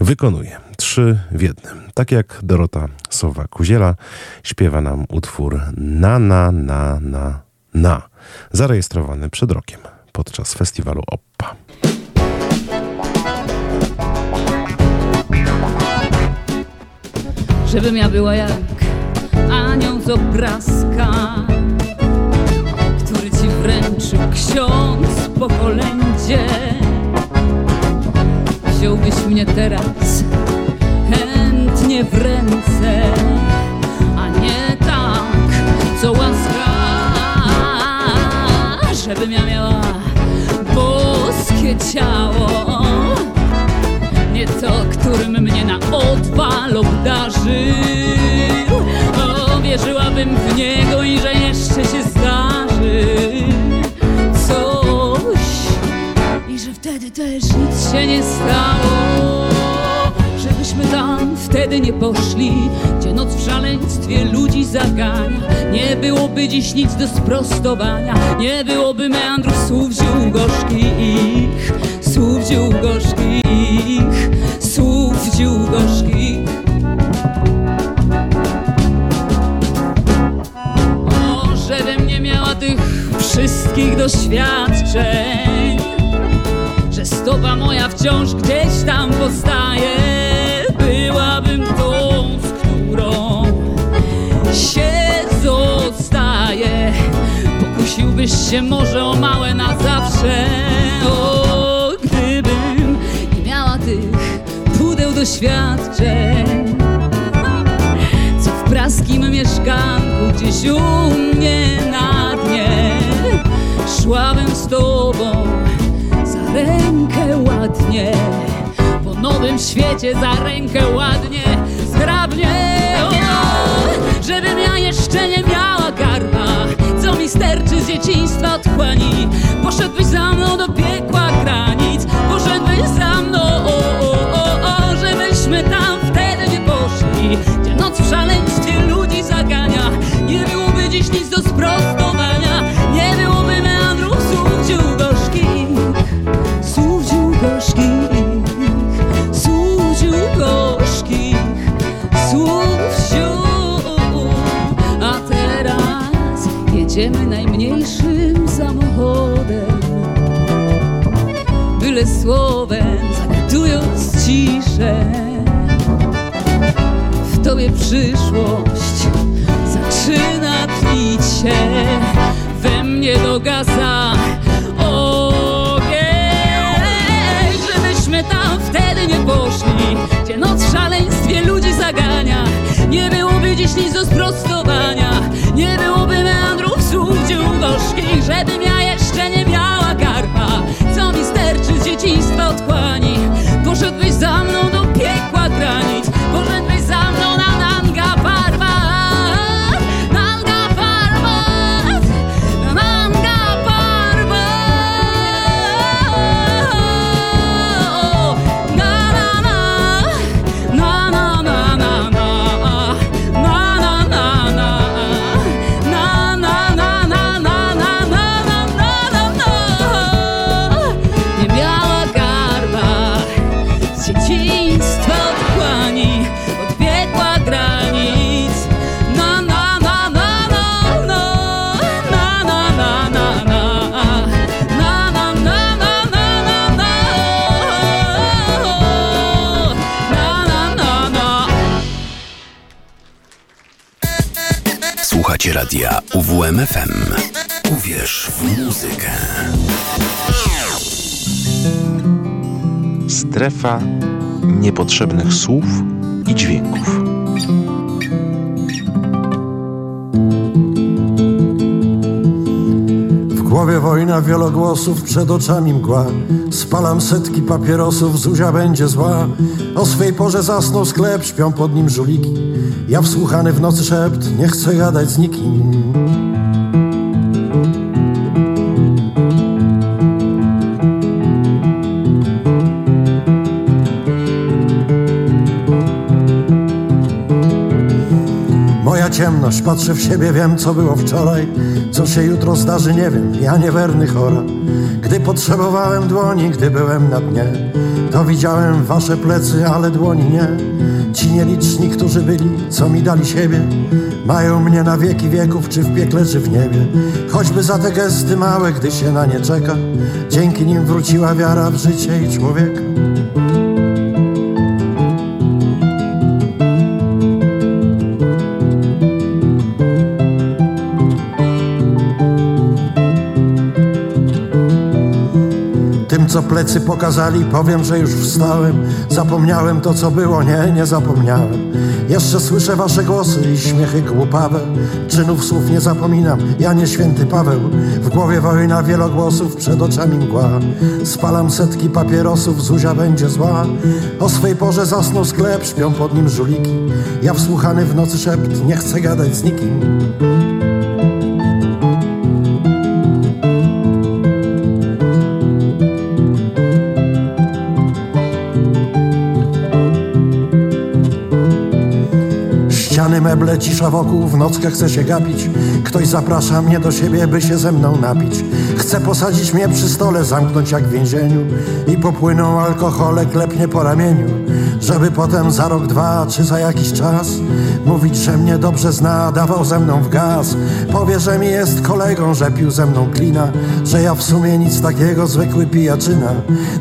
wykonuje. Trzy w jednym. Tak jak Dorota Sowa-Kuziela śpiewa nam utwór Na, na, na, na, na, zarejestrowany przed rokiem podczas festiwalu OPPA. Żebym ja była jak anioł z obrazka, wręczył ksiądz po kolędzie. Wziąłbyś mnie teraz chętnie w ręce, a nie tak, co łaska, żebym ja miała boskie ciało, nie to, którym mnie na odwal obdarzył. Wierzyłabym w niego i że jeszcze się że wtedy też nic się nie stało. Żebyśmy tam wtedy nie poszli Gdzie noc w szaleństwie ludzi zagania. Nie byłoby dziś nic do sprostowania. Nie byłoby meandrów słów ziół gorzkich. Słów ziół gorzkich. Słów ziół gorzkich. O, żebym nie miała tych wszystkich doświadczeń że stopa moja wciąż gdzieś tam postaje Byłabym tą, z którą się zostaje. Pokusiłbyś się może o małe na zawsze. O, gdybym nie miała tych pudeł doświadczeń. Co w praskim mieszkanku gdzieś u mnie na dnie. Szłabym z tobą ładnie Po nowym świecie za rękę ładnie Zgrabnie. O, Żebym ja jeszcze nie miała garba Co mi sterczy z dzieciństwa odchłani Poszedłbyś za mną do piekła granic Poszedłbyś za mną o, o, o, o Żebyśmy tam wtedy nie poszli Gdzie noc w szaleństwie ludzi zagania. Nie byłoby dziś nic do sprostania jedziemy najmniejszym samochodem. Byle słowem zagadując ciszę, w tobie przyszłość zaczyna tlić się, we mnie dogasa ogień, żebyśmy tam wtedy nie poszli, gdzie noc w szaleństwie ludzi zagania, nie byłoby dziś nic do sprostowania, nie byłoby żebym ja jeszcze nie miała garba, co mi sterczy z dzieciństwa otchłani. Poszedłbyś za mną do piekła Słuchacie radia UWMFM. Uwierz w muzykę. Strefa niepotrzebnych słów głowie wojna wielogłosów, przed oczami mgła Spalam setki papierosów, Zuzia będzie zła. O swej porze zasnął sklep, śpią pod nim żuliki. Ja wsłuchany w nocy szept, nie chcę gadać z nikim. Ciemność, patrzę w siebie, wiem co było wczoraj Co się jutro zdarzy, nie wiem, ja niewerny chora. Gdy potrzebowałem dłoni, gdy byłem na dnie To widziałem wasze plecy, ale dłoni nie. Ci nieliczni, którzy byli, co mi dali siebie Mają mnie na wieki wieków, czy w piekle, czy w niebie. Choćby za te gesty małe, gdy się na nie czeka Dzięki nim wróciła wiara w życie i człowieka Tym, co plecy pokazali, powiem, że już wstałem. Zapomniałem to, co było, nie, nie zapomniałem. Jeszcze słyszę wasze głosy i śmiechy głupawe. Czynów słów nie zapominam, ja nie święty Paweł. W głowie wojna wielogłosów, przed oczami mgła. Spalam setki papierosów, Zuzia będzie zła. O swej porze zasnął sklep, śpią pod nim żuliki. Ja wsłuchany w nocy szept, nie chcę gadać z nikim. Meble, cisza wokół, w nockę chce się gapić. Ktoś zaprasza mnie do siebie, by się ze mną napić. Chce posadzić mnie przy stole, zamknąć jak w więzieniu. I popłyną alkohole, klepnie po ramieniu. Żeby potem za rok, dwa, czy za jakiś czas mówić, że mnie dobrze zna, dawał ze mną w gaz. Powie, że mi jest kolegą, że pił ze mną klina, że ja w sumie nic takiego, zwykły pijaczyna.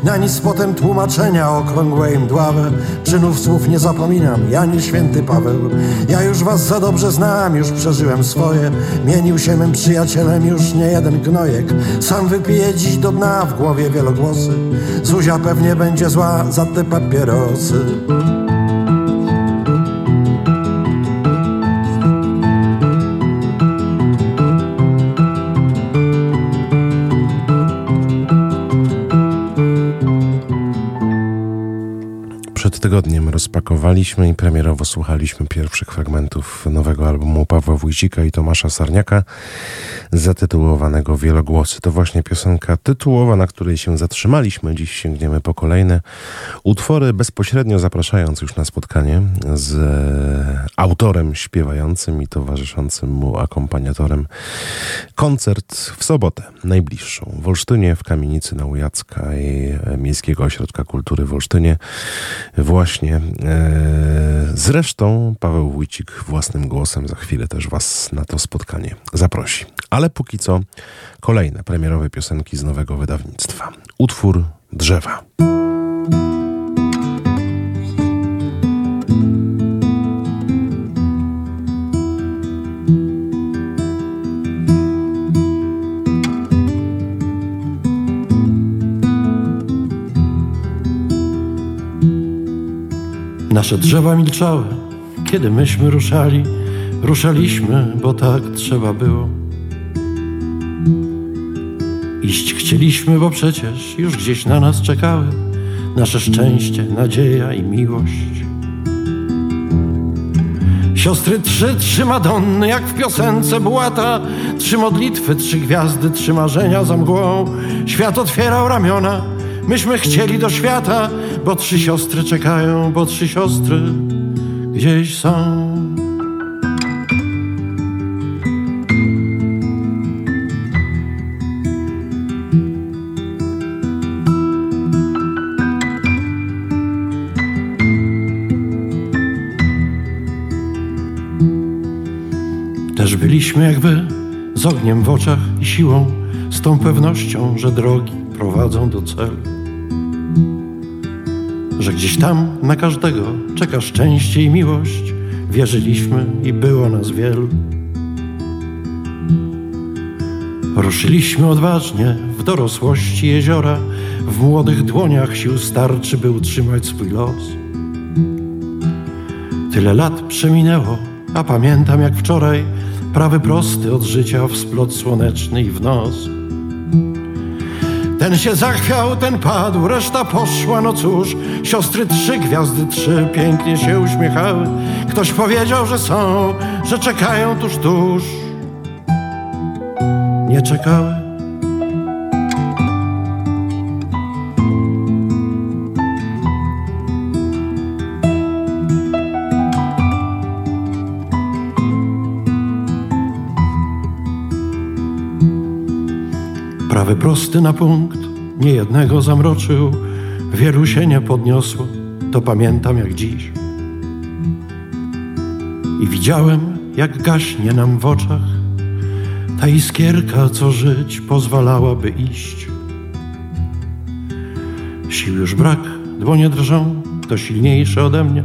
Na nic potem tłumaczenia okrągłe i mdławe. Czynów słów nie zapominam, ja nie święty Paweł. Ja już was za dobrze znam, już przeżyłem swoje. Mienił się mym przyjacielem już nie jeden gnojek. Sam wypije dziś do dna w głowie wielogłosy. Zuzia pewnie będzie zła za te papierosy. Rozpakowaliśmy i premierowo słuchaliśmy pierwszych fragmentów nowego albumu Pawła Wójcika i Tomasza Sarniaka zatytułowanego Wielogłosy. To właśnie piosenka tytułowa, na której się zatrzymaliśmy. Dziś sięgniemy po kolejne utwory, bezpośrednio zapraszając już na spotkanie z e, autorem śpiewającym i towarzyszącym mu akompaniatorem. Koncert w sobotę, najbliższą, w Olsztynie, w Kamienicy na Ujacka i e, Miejskiego Ośrodka Kultury w Olsztynie. Właśnie. E, zresztą Paweł Wójcik własnym głosem za chwilę też Was na to spotkanie zaprosi. Ale póki co kolejne premierowe piosenki z nowego wydawnictwa. Utwór drzewa. Nasze drzewa milczały, kiedy myśmy ruszali. Ruszaliśmy, bo tak trzeba było. Iść chcieliśmy, bo przecież już gdzieś na nas czekały nasze szczęście, nadzieja i miłość. Siostry trzy, trzy Madonny, jak w piosence Błata Trzy modlitwy, trzy gwiazdy, trzy marzenia za mgłą. Świat otwierał ramiona, myśmy chcieli do świata Bo trzy siostry czekają, bo trzy siostry gdzieś są Też byliśmy jak wy, z ogniem w oczach i siłą, z tą pewnością, że drogi prowadzą do celu. Że gdzieś tam na każdego czeka szczęście i miłość, wierzyliśmy i było nas wielu. Ruszyliśmy odważnie w dorosłości jeziora, w młodych dłoniach sił starczy, by utrzymać swój los. Tyle lat przeminęło, a pamiętam jak wczoraj prawy prosty od życia w splot słoneczny i w nos. Ten się zachwiał, ten padł, reszta poszła, no cóż, siostry trzy gwiazdy, trzy pięknie się uśmiechały. Ktoś powiedział, że są, że czekają tuż, tuż. Nie czekały. Prawy prosty na punkt, niejednego zamroczył, wielu się nie podniosło, to pamiętam jak dziś. I widziałem, jak gaśnie nam w oczach ta iskierka, co żyć pozwalałaby iść. Sił już brak, dłonie drżą, to silniejsze ode mnie.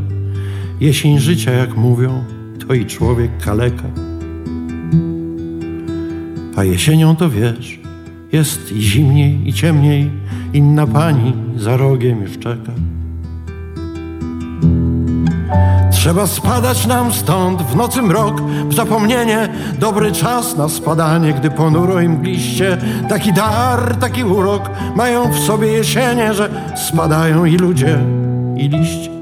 Jesień życia, jak mówią, to i człowiek kaleka. A jesienią to wiesz, jest i zimniej, i ciemniej, inna pani za rogiem już czeka. Trzeba spadać nam stąd w nocy mrok, w zapomnienie, dobry czas na spadanie, gdy ponuro i mgliście, taki dar, taki urok mają w sobie jesienie, że spadają i ludzie, i liście.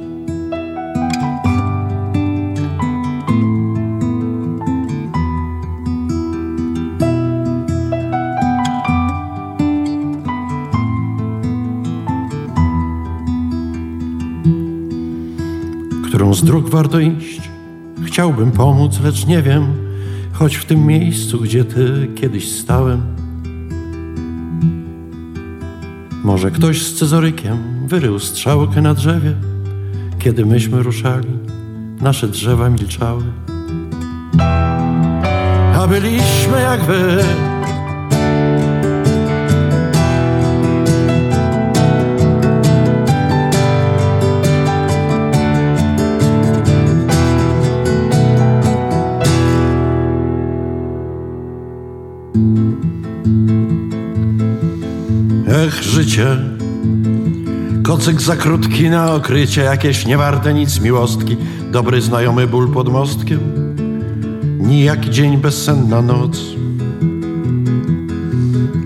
Z dróg warto iść. Chciałbym pomóc, lecz nie wiem, choć w tym miejscu, gdzie ty kiedyś stałem. Może ktoś z cezorykiem wyrył strzałkę na drzewie, kiedy myśmy ruszali, nasze drzewa milczały. A byliśmy jak wy, Ech, życie, kocyk za krótki na okrycie, jakieś niewarte nic miłostki, dobry znajomy ból pod mostkiem, nijaki dzień bezsenna noc.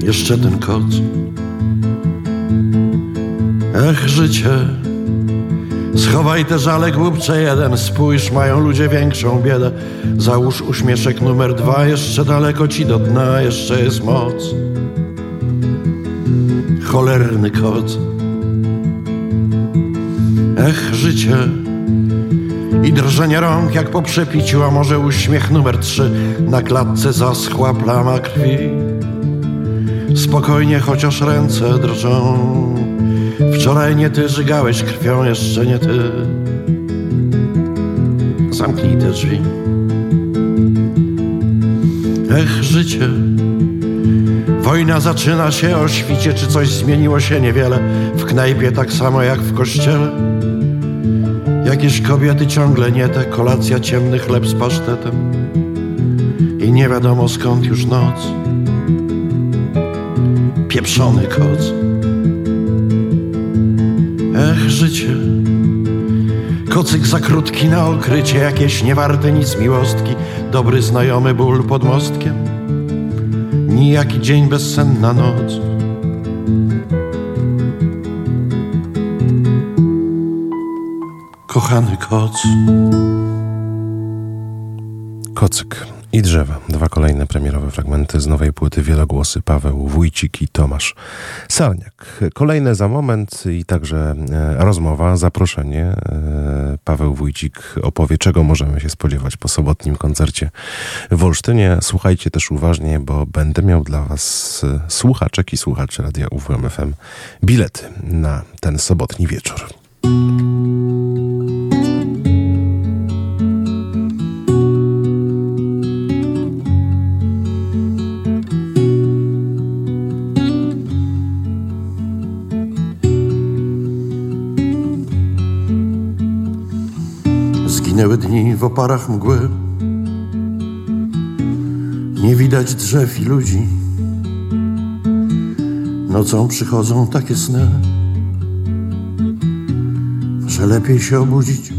Jeszcze ten koc. Ech, życie, schowaj te żale głupcze jeden, spójrz, mają ludzie większą biedę. Załóż uśmieszek numer dwa, jeszcze daleko ci do dna, jeszcze jest moc cholerny kot. Ech, życie i drżenie rąk jak po przepiciu, a może uśmiech numer trzy, na klatce zaschła plama krwi. Spokojnie, chociaż ręce drżą. Wczoraj nie ty żygałeś krwią, jeszcze nie ty. Zamknij te drzwi. Ech, życie Wojna zaczyna się o świcie, czy coś zmieniło się niewiele w knajpie tak samo jak w kościele. Jakieś kobiety ciągle nie te, kolacja ciemny chleb z pasztetem i nie wiadomo skąd już noc. Pieprzony koc. Ech, życie. Kocyk za krótki na okrycie, jakieś niewarte nic miłostki, dobry znajomy ból pod mostkiem, nijaki dzień bezsenna noc. Kochany koc. Kocyk i drzewa. Dwa kolejne premierowe fragmenty z nowej płyty Wielogłosy Paweł Wójcik i Tomasz Sarniak. Kolejne za moment i także e, rozmowa, zaproszenie. E, Paweł Wójcik opowie, czego możemy się spodziewać po sobotnim koncercie w Olsztynie. Słuchajcie też uważnie, bo będę miał dla Was e, słuchaczek i słuchaczy Radia UWMFM bilety na ten sobotni wieczór. W oparach mgły. Nie widać drzew i ludzi. Nocą przychodzą takie sny Że lepiej się obudzić.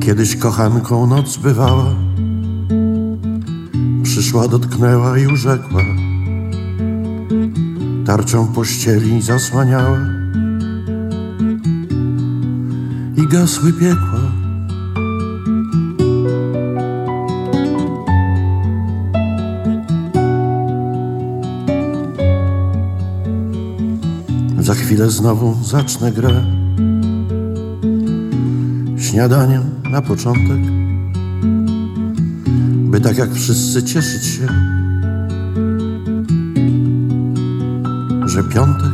Kiedyś kochanką noc bywała. Przyszła, dotknęła i urzekła Tarczą pościeli zasłaniała. I gasły piekła Za chwilę znowu zacznę grę. Śniadaniem na początek. By tak jak wszyscy cieszyć się, że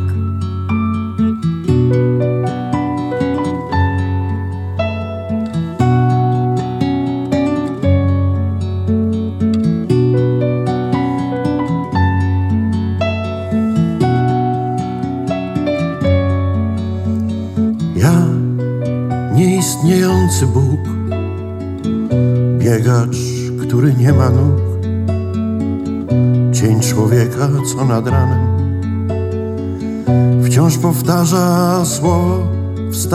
W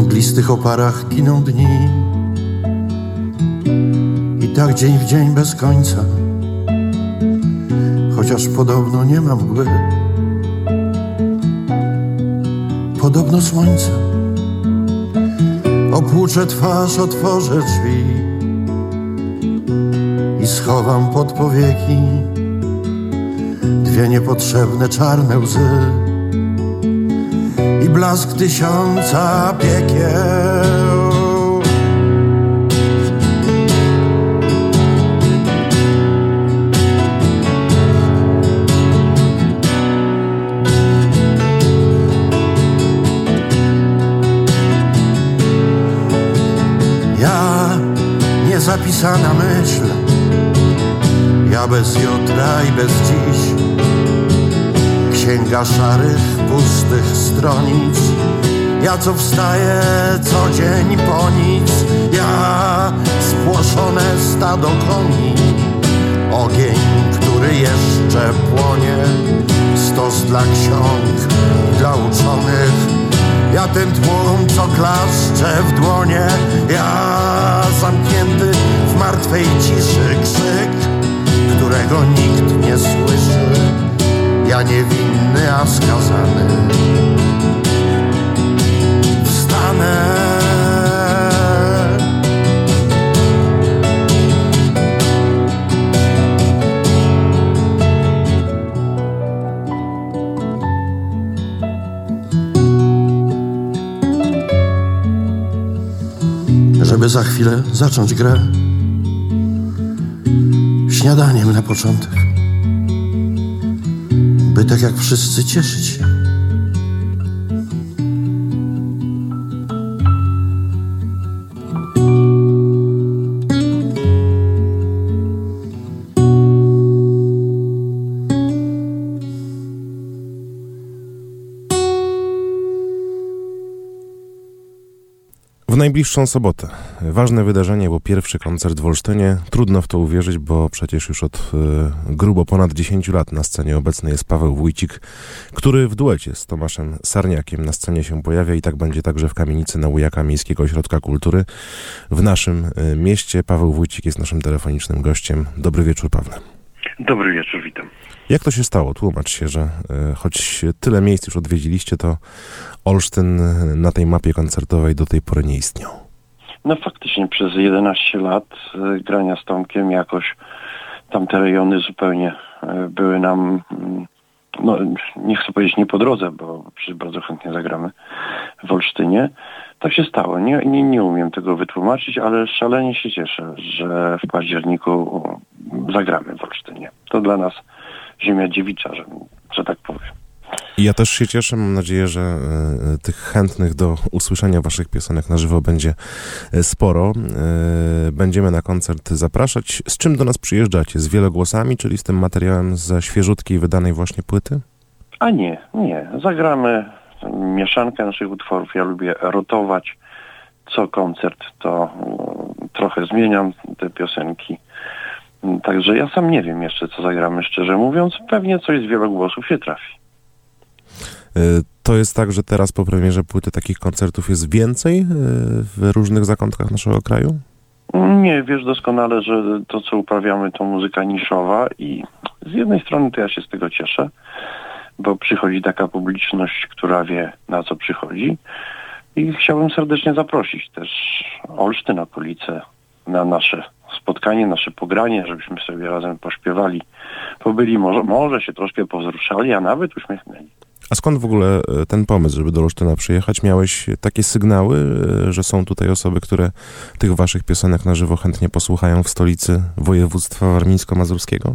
mglistych oparach giną dni. Tak dzień w dzień bez końca, chociaż podobno nie ma mgły. Podobno słońce opłuczę twarz, otworzę drzwi i schowam pod powieki dwie niepotrzebne czarne łzy i blask tysiąca piekieł. Zapisana myśl. Ja bez jutra i bez dziś. Księga szarych, pustych stronic. Ja co wstaję co dzień po nic. Ja spłoszone stado koni. Ogień, który jeszcze płonie. Stos dla ksiąg, dla uczonych ja ten tłum, co klaszcze w dłonie Ja zamknięty w martwej ciszy krzyk Którego nikt nie słyszy. Ja niewinny, a skazany. Wstanę za chwilę zacząć grę. Śniadaniem na początek, by tak jak wszyscy cieszyć się. Najbliższą sobotę. Ważne wydarzenie, bo pierwszy koncert w Olsztynie. Trudno w to uwierzyć, bo przecież już od y, grubo ponad 10 lat na scenie obecny jest Paweł Wójcik, który w duecie z Tomaszem Sarniakiem na scenie się pojawia i tak będzie także w kamienicy na Ujaka Miejskiego Ośrodka Kultury w naszym y, mieście. Paweł Wójcik jest naszym telefonicznym gościem. Dobry wieczór, Pawle. Dobry wieczór, witam. Jak to się stało? Tłumacz się, że y, choć tyle miejsc już odwiedziliście, to Olsztyn na tej mapie koncertowej do tej pory nie istniał. No faktycznie przez 11 lat y, grania z Tomkiem jakoś tamte rejony zupełnie y, były nam, mm, no nie chcę powiedzieć nie po drodze, bo przecież bardzo chętnie zagramy w Olsztynie. Tak się stało. Nie, nie, nie umiem tego wytłumaczyć, ale szalenie się cieszę, że w październiku zagramy w Olsztynie. To dla nas ziemia dziewicza, że, że tak powiem. Ja też się cieszę, mam nadzieję, że y, tych chętnych do usłyszenia waszych piosenek na żywo będzie y, sporo. Będziemy na koncert zapraszać. Z czym do nas przyjeżdżacie? Z wielogłosami, czyli z tym materiałem ze świeżutkiej, wydanej właśnie płyty? A nie, nie. Zagramy mieszankę naszych utworów. Ja lubię rotować. Co koncert to trochę zmieniam te piosenki. Także ja sam nie wiem jeszcze, co zagramy, szczerze mówiąc. Pewnie coś z wielogłosów się trafi. To jest tak, że teraz po premierze płyty takich koncertów jest więcej w różnych zakątkach naszego kraju? Nie, wiesz doskonale, że to, co uprawiamy, to muzyka niszowa i z jednej strony to ja się z tego cieszę, bo przychodzi taka publiczność, która wie, na co przychodzi i chciałbym serdecznie zaprosić też Olsztyn, okolice na nasze spotkanie, nasze pogranie, żebyśmy sobie razem pośpiewali, pobyli, może, może się troszkę powzruszali, a nawet uśmiechnęli. A skąd w ogóle ten pomysł, żeby do Olsztyna przyjechać? Miałeś takie sygnały, że są tutaj osoby, które tych waszych piosenek na żywo chętnie posłuchają w stolicy województwa warmińsko-mazurskiego?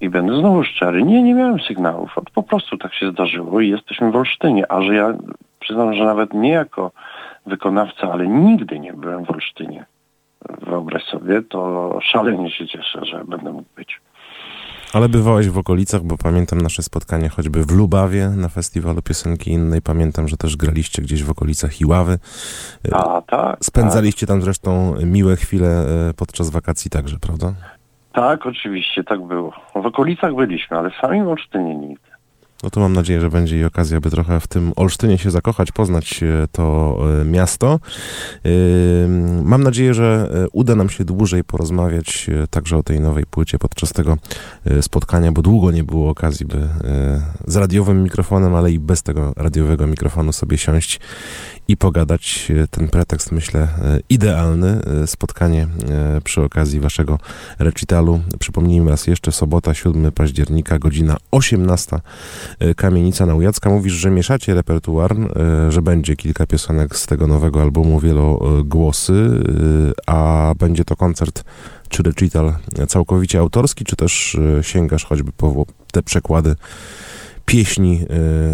I będę znowu szczery, nie, nie miałem sygnałów. Po prostu tak się zdarzyło i jesteśmy w Olsztynie. A że ja przyznam, że nawet nie jako wykonawca, ale nigdy nie byłem w Olsztynie. Wyobraź sobie, to szalenie się cieszę, że. Ale bywałeś w okolicach, bo pamiętam nasze spotkanie choćby w Lubawie na festiwalu piosenki innej. Pamiętam, że też graliście gdzieś w okolicach Iławy. A, tak. Spędzaliście tam zresztą miłe chwile podczas wakacji także, prawda? Tak, oczywiście, tak było. W okolicach byliśmy, ale sami w Olsztynie nigdy. No to mam nadzieję, że będzie i okazja, by trochę w tym Olsztynie się zakochać, poznać to miasto. Mam nadzieję, że uda nam się dłużej porozmawiać także o tej nowej płycie podczas tego spotkania, bo długo nie było okazji, by z radiowym mikrofonem, ale i bez tego radiowego mikrofonu sobie siąść i pogadać. Ten pretekst, myślę, idealny. Spotkanie przy okazji waszego recitalu. Przypomnijmy raz jeszcze, sobota, 7 października, godzina 18. Kamienica Naujacka. Mówisz, że mieszacie repertuar, że będzie kilka piosenek z tego nowego albumu, wielogłosy, a będzie to koncert czy recital całkowicie autorski, czy też sięgasz choćby po te przekłady pieśni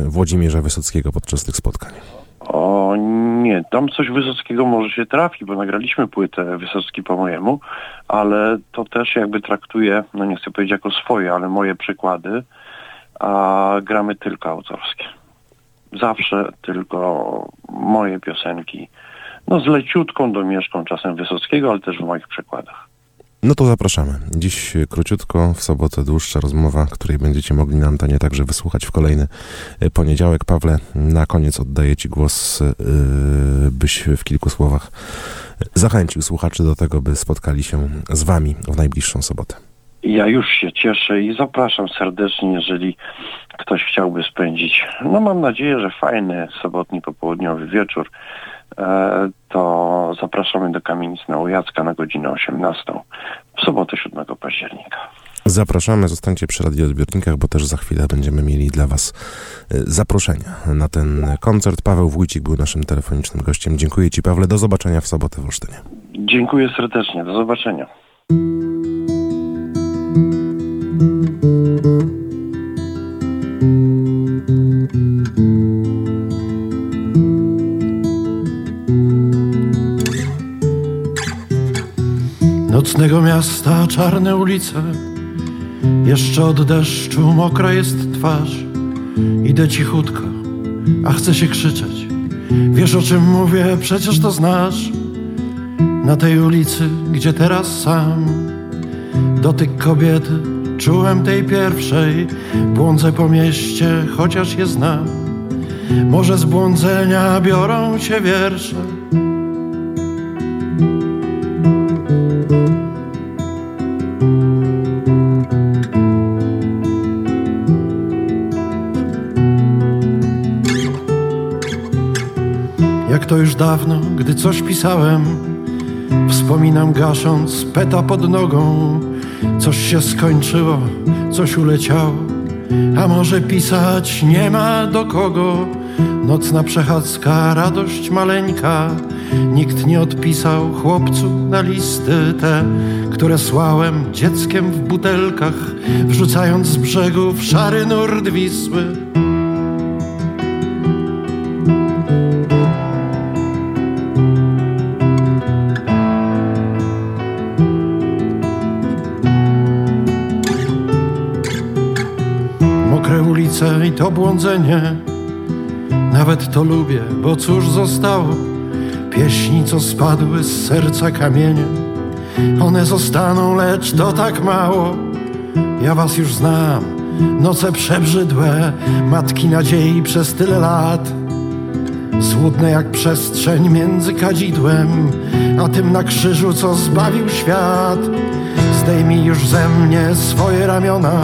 Włodzimierza Wysockiego podczas tych spotkań? O nie, tam coś Wysockiego może się trafi, bo nagraliśmy płytę Wysocki po mojemu, ale to też jakby traktuję, no nie chcę powiedzieć jako swoje, ale moje przykłady, a gramy tylko autorskie. Zawsze tylko moje piosenki, no z leciutką domieszką czasem Wysockiego, ale też w moich przekładach. No to zapraszamy. Dziś króciutko, w sobotę dłuższa rozmowa, której będziecie mogli na antenie także wysłuchać w kolejny poniedziałek. Pawle, na koniec oddaję Ci głos, byś w kilku słowach zachęcił słuchaczy do tego, by spotkali się z Wami w najbliższą sobotę. Ja już się cieszę i zapraszam serdecznie, jeżeli ktoś chciałby spędzić, no mam nadzieję, że fajny sobotni popołudniowy wieczór, to zapraszamy do Kamienic na Ujacka na godzinę 18 w sobotę 7 października. Zapraszamy, zostańcie przy radioodbiornikach, bo też za chwilę będziemy mieli dla Was zaproszenia na ten koncert. Paweł Wójcik był naszym telefonicznym gościem. Dziękuję Ci, Pawle. Do zobaczenia w sobotę w Olsztynie. Dziękuję serdecznie. Do zobaczenia. Nocnego miasta czarne ulice. Jeszcze od deszczu mokra jest twarz. Idę cichutko, a chcę się krzyczeć. Wiesz o czym mówię, przecież to znasz. Na tej ulicy, gdzie teraz sam Dotyk kobiety czułem tej pierwszej. Błądzę po mieście, chociaż je znam. Może z błądzenia biorą się wiersze to już dawno, gdy coś pisałem Wspominam gasząc peta pod nogą. Coś się skończyło, coś uleciało A może pisać nie ma do kogo. Nocna przechadzka, radość maleńka Nikt nie odpisał chłopcu na listy te Które słałem dzieckiem w butelkach Wrzucając z brzegu w szary nurt Wisły Mokre ulice i to błądzenie. Nawet to lubię, bo cóż zostało? Pieśni, co spadły z serca kamieniem One zostaną, lecz to tak mało. Ja was już znam. Noce przebrzydłe Matki nadziei przez tyle lat. Złudne jak przestrzeń między kadzidłem A tym na krzyżu, co zbawił świat. Zdejmij już ze mnie swoje ramiona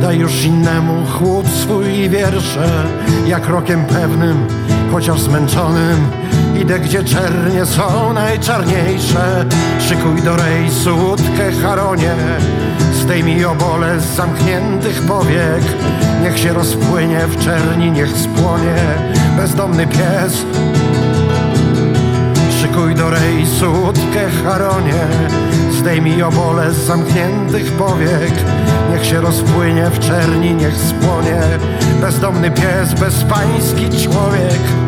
Daj już innemu chłód swój wiersze Jak rokiem pewnym, chociaż zmęczonym. Idę gdzie czernie są najczarniejsze. Szykuj do rejsu łódkę Charonie. Zdejmij obole z zamkniętych powiek. Niech się rozpłynie w czerni, niech spłonie. Bezdomny pies Szykuj do rejsu łódkę Charonie. Zdejmij obole z zamkniętych powiek. Niech się rozpłynie w czerni, niech spłonie. Bezdomny pies, bezpański człowiek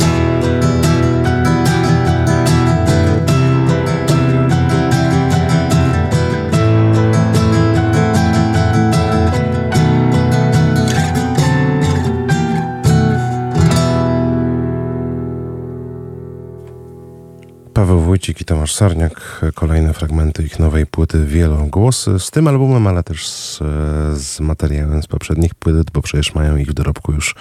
Paweł Wójcik i Tomasz Sarniak, kolejne fragmenty ich nowej płyty Wielogłosy. Z tym albumem, ale też z, z materiałem z poprzednich płyt, bo przecież mają ich w dorobku już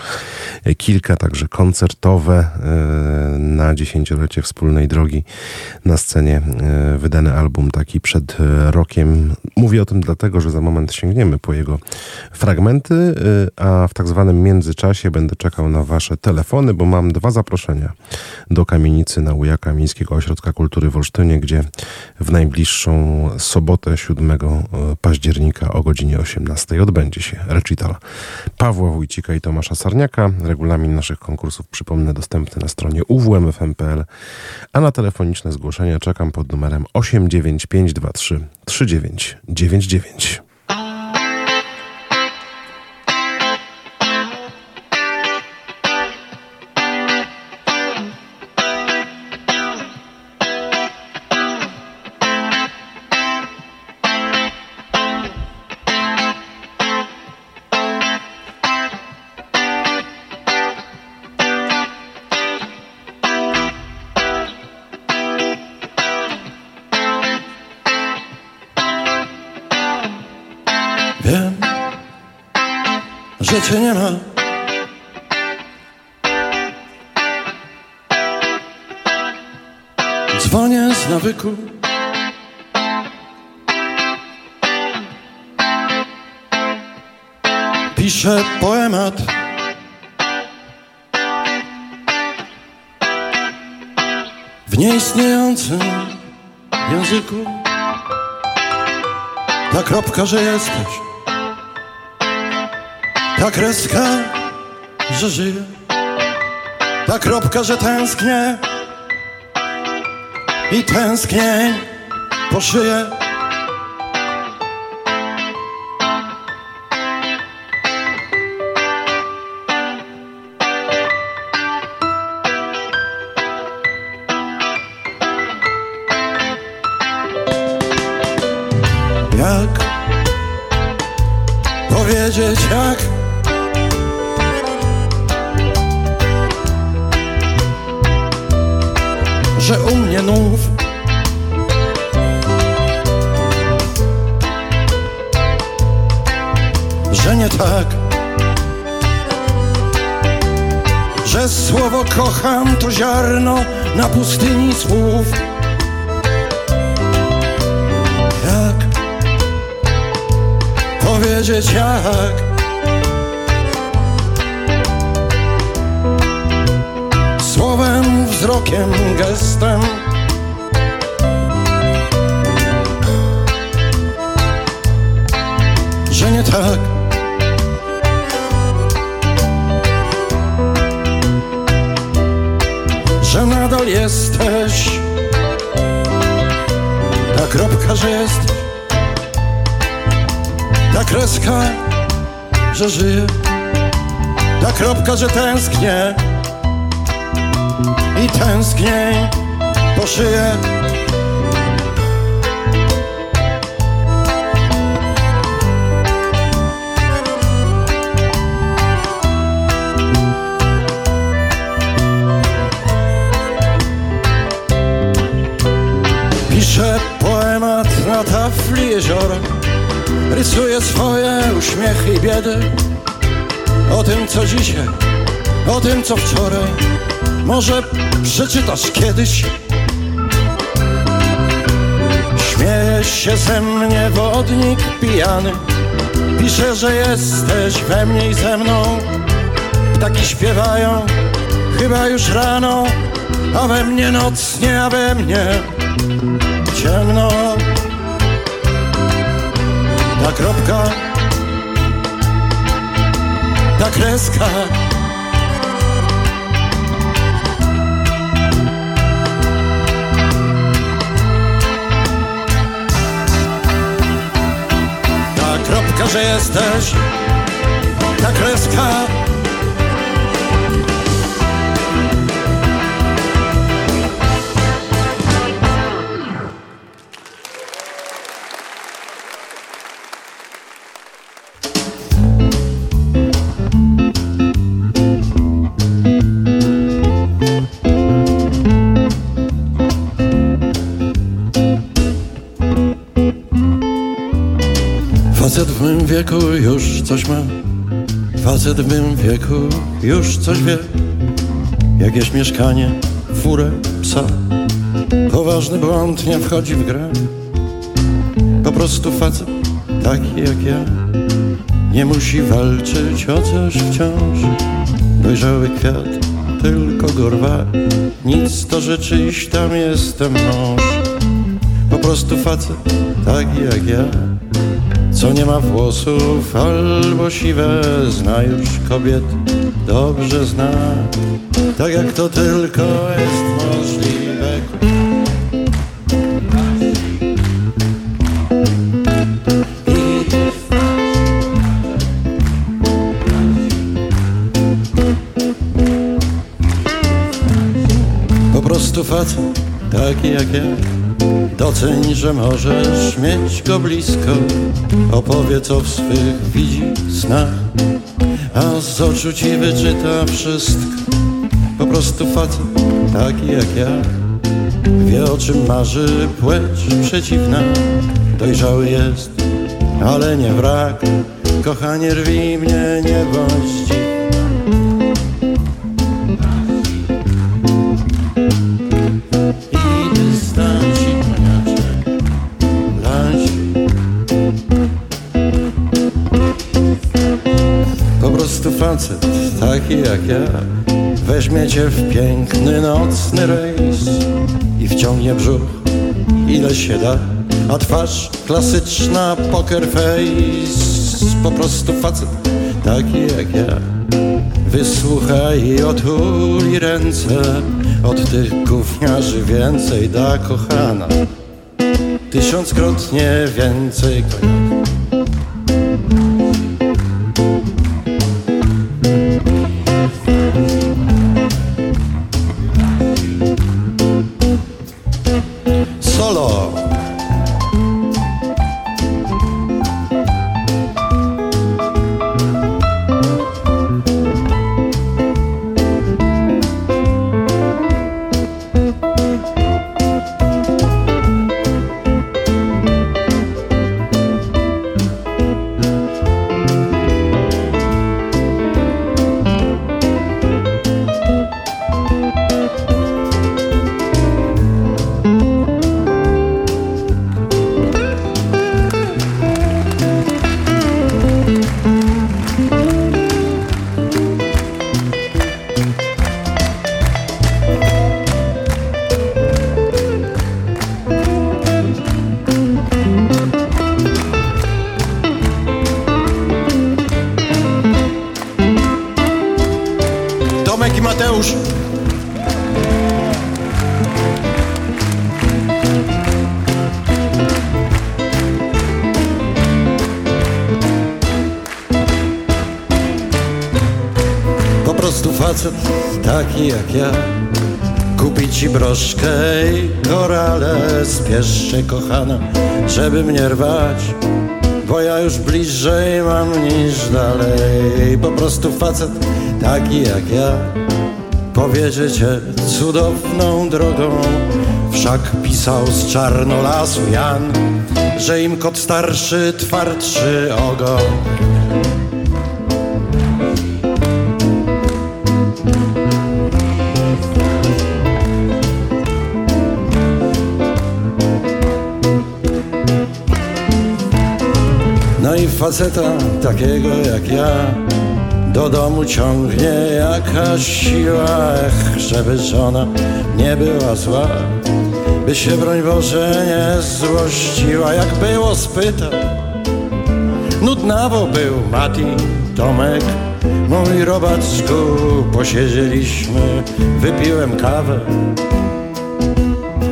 kilka, także koncertowe e, na dziesięciolecie wspólnej drogi na scenie. e, Wydany album taki przed rokiem. Mówię o tym dlatego, że za moment sięgniemy po jego fragmenty, e, a w tak zwanym międzyczasie będę czekał na wasze telefony, bo mam dwa zaproszenia do kamienicy na Uja Kamińskiego Ośrodka Kultury w Olsztynie, gdzie w najbliższą sobotę 7 października o godzinie 18 odbędzie się recital Pawła Wójcika i Tomasza Sarniaka. Regulamin naszych konkursów, przypomnę, dostępny na stronie uwmfm.pl, a na telefoniczne zgłoszenia czekam pod numerem 89523 3999. Piszę poemat. W nieistniejącym języku. Ta kropka, że jesteś. Ta kreska, że żyję. Ta kropka, że tęsknię. i tęsknień po szyję. Że u mnie nów. Że nie tak. Że słowo kocham to ziarno na pustyni słów. Jak powiedzieć jak wzrokiem, gestem. Że nie tak. Że nadal jesteś. Ta kropka, że jesteś Ta kreska, że żyję Ta kropka, że tęsknię i tęsknię po szyję. Piszę poemat na tafli jeziora Rysuję swoje uśmiechy i biedy O tym co dzisiaj, o tym co wczoraj Może przeczytasz kiedyś? Śmieje się ze mnie wodnik pijany. Pisze, że jesteś we mnie i ze mną. Ptaki śpiewają, chyba już rano. A we mnie noc, nie a we mnie ciemno. Ta kropka, ta kreska że jesteś. Ta kreska wieku już coś ma. Facet w mym wieku już coś wie. Jakieś mieszkanie, furę, psa. Poważny błąd nie wchodzi w grę. Po prostu facet taki jak ja. Nie musi walczyć o coś wciąż. Dojrzały kwiat, tylko go rwa Nic to rzeczyś, tam jestem mąż. Po prostu facet taki jak ja co nie ma włosów albo siwe Zna już kobiet, dobrze zna. Tak jak to tylko jest możliwe. Po prostu facet taki jak ja Doceń, że możesz mieć go blisko. Opowie, co w swych widzi snach A z oczu ci wyczyta wszystko. Po prostu facet taki jak ja Wie o czym marzy płeć przeciwna. Dojrzały jest, ale nie wrak. Kochanie rwi mnie, nie bądź facet taki jak ja. Weźmie cię w piękny nocny rejs I wciągnie brzuch ile się da. A twarz klasyczna poker face Po prostu facet taki jak ja. Wysłuchaj i otuli ręce Od tych gówniarzy więcej da kochana. Tysiąckrotnie więcej koniaka facet taki jak ja. Powiedzie cię cudowną drogą. Wszak pisał z czarnolasu Jan Że im kot starszy twardszy ogon. No i faceta takiego jak ja Do domu ciągnie jakaś siła Ech, żeby żona nie była zła. By się broń Boże nie złościła Jak było spytał Nudnawo był Mati, Tomek Mój robaczku Posiedzieliśmy, wypiłem kawę.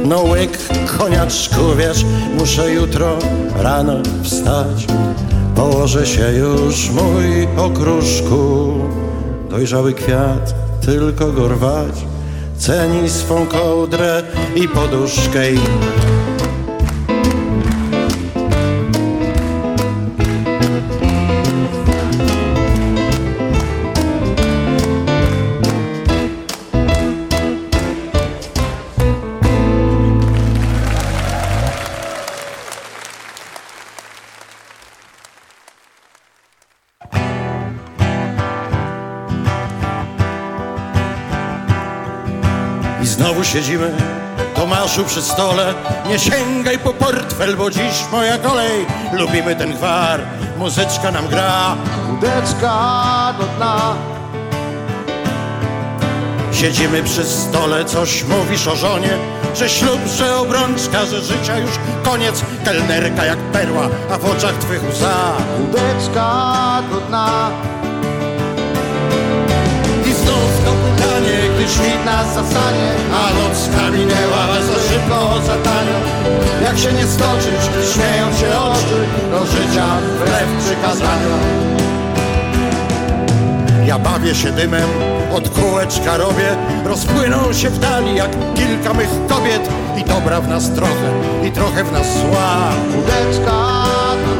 No łyk, koniaczku, wiesz, muszę jutro rano wstać Położę się już, mój okruszku. Dojrzały kwiat, tylko go rwać. Ceni swą kołdrę i poduszkę znowu siedzimy, Tomaszu przy stole. Nie sięgaj po portfel, bo dziś moja kolej. Lubimy ten gwar, muzyczka nam gra. Łódeczka do dna. Siedzimy przy stole, coś mówisz o żonie Że ślub, że obrączka, że życia już koniec. Kelnerka jak perła, a w oczach twych łza. Łódeczka do dna gdy świt nas A noc minęła za szybko, za tanio Jak się nie stoczyć, śmieją się oczy Do życia wbrew przykazaniom Ja bawię się dymem, od kółeczka robię Rozpłyną się w dali jak kilka mych kobiet I dobra w nas trochę, i trochę w nas zła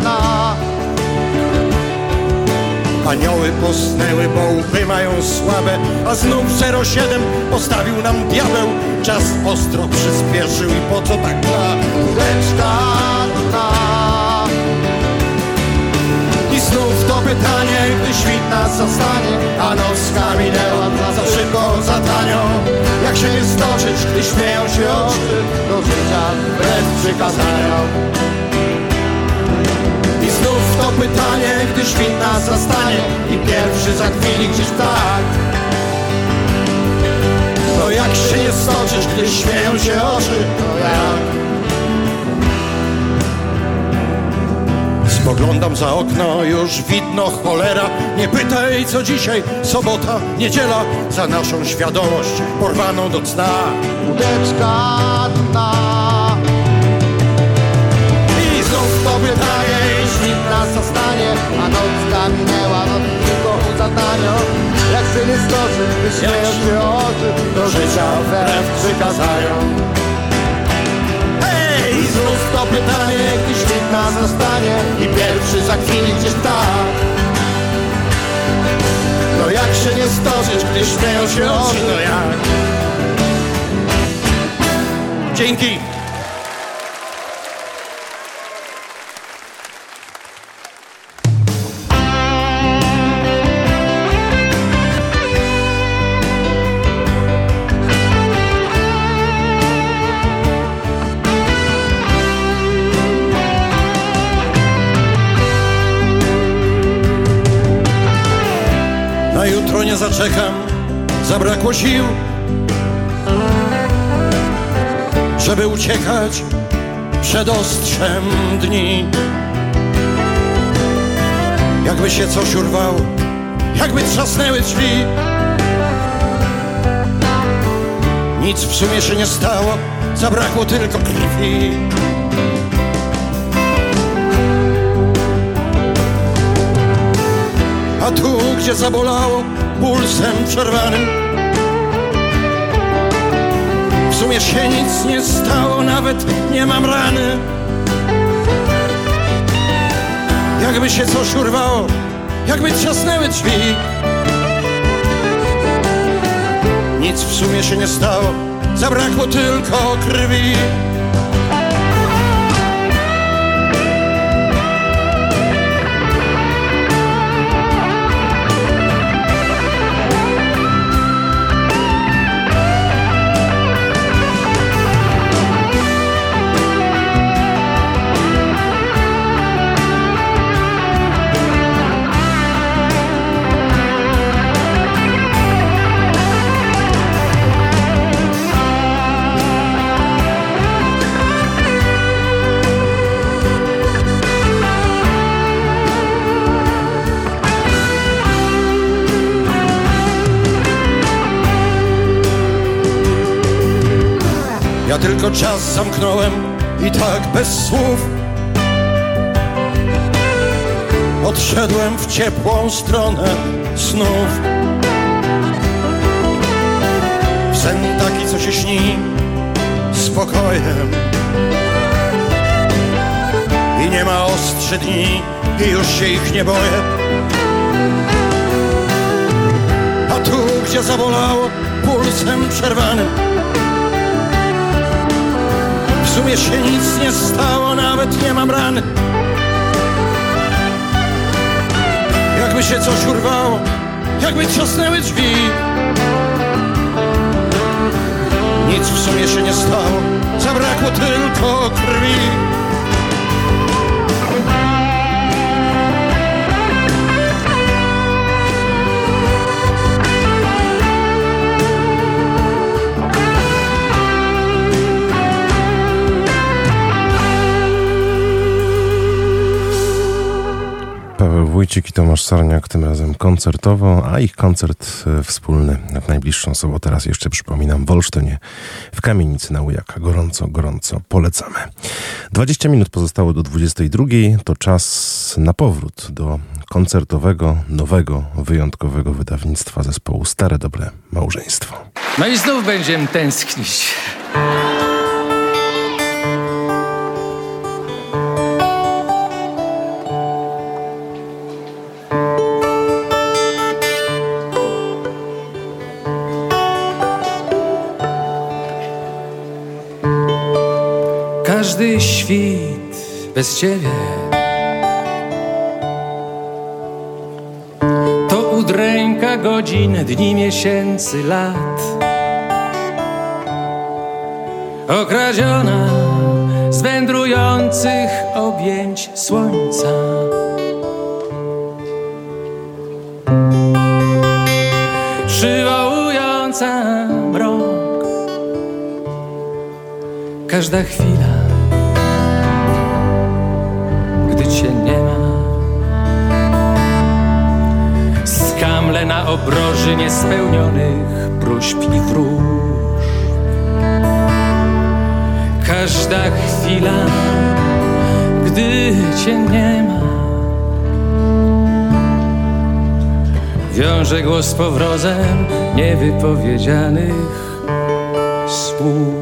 dna Anioły posnęły, bo łby mają słabe A znów 07 postawił nam diabeł. Czas ostro przyspieszył i po co tak do dna I znów to pytanie, gdy świt nas zastanie A nocka minęła za szybko, za tanio. Jak się nie stoczyć, gdy śmieją się oczy Do życia znów to pytanie, gdy świt nas zastanie I pierwszy za chwili gdzieś tak. No jak się nie stoczyć, gdy śmieją się oczy, to jak? Spoglądam za okno, już widno cholera. Nie pytaj co dzisiaj, sobota, niedziela. Za naszą świadomość porwaną do cna. Łódeczka dna. I znów to nas zostanie A nocka minęła, no tylko uzadania Jak syny stoczy, wyśmieją się oczy Do życia wbrew przykazają. Hej, znów to pytanie, gdy świt nas zostanie I pierwszy za chwilę gdzieś tak No jak się nie stoczyć, gdy śmieją się oczy, no jak? Dzięki! Zaczekam, zabrakło sił Żeby uciekać przed ostrzem dni. Jakby się coś urwało, jakby trzasnęły drzwi Nic w sumie się nie stało, zabrakło tylko krwi. A tu, gdzie zabolało, pulsem przerwanym. W sumie się nic nie stało, nawet nie mam rany. Jakby się coś urwało, jakby trzasnęły drzwi. Nic w sumie się nie stało, zabrakło tylko krwi tylko czas zamknąłem i tak bez słów. Odszedłem w ciepłą stronę snów. W sen taki, co się śni spokojem. I nie ma ostrzy dni i już się ich nie boję. A tu, gdzie zabolało pulsem przerwanym sumie się nic nie stało, nawet nie mam rany Jakby się coś urwało, jakby trzasnęły drzwi. Nic w sumie się nie stało, zabrakło tylko krwi Paweł Wójcik i Tomasz Sarniak, tym razem koncertowo, a ich koncert e, wspólny w najbliższą sobotę, raz jeszcze przypominam, w Olsztynie, w Kamienicy na Ujaka. Gorąco, gorąco polecamy. 20 minut pozostało do 22. To czas na powrót do koncertowego, nowego, wyjątkowego wydawnictwa zespołu Stare Dobre Małżeństwo. No i znów będziemy tęsknić. Świt bez ciebie to udręka godzin, dni, miesięcy, lat. Okradziona z wędrujących objęć słońca. Przywołująca mrok Każda chwila na obroży niespełnionych próśb i wróż. Każda chwila, gdy cię nie ma, wiąże głos powrozem niewypowiedzianych słów.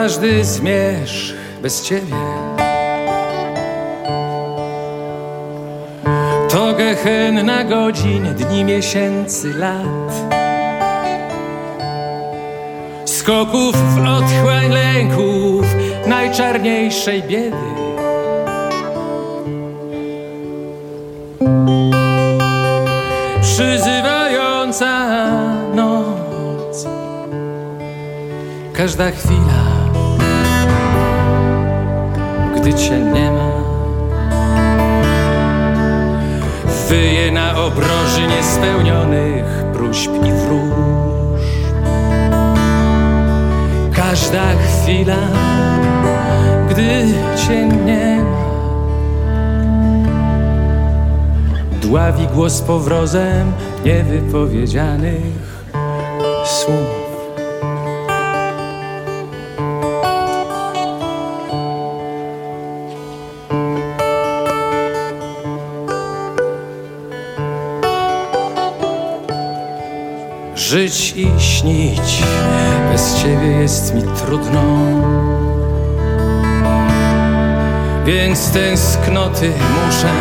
Każdy zmierzch bez ciebie. To gehenna godzin, dni, miesięcy, lat. Skoków w otchłań lęków, najczarniejszej biedy. Przyzywająca noc, każda chwila gdy cię nie ma. Wyje na obroży niespełnionych próśb i wróż. Każda chwila, gdy cię nie ma. Dławi głos powrozem niewypowiedzianych słów. Żyć i śnić bez ciebie jest mi trudno. Więc tęsknoty muszę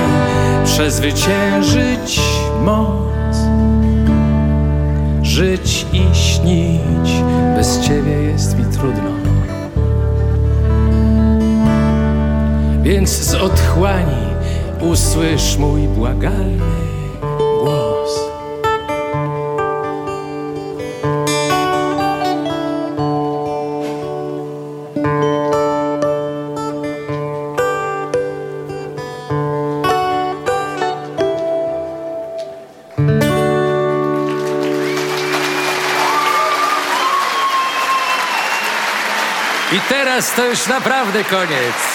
przezwyciężyć moc. Żyć i śnić bez ciebie jest mi trudno. Więc z otchłani usłysz mój błagalny teraz to już naprawdę koniec.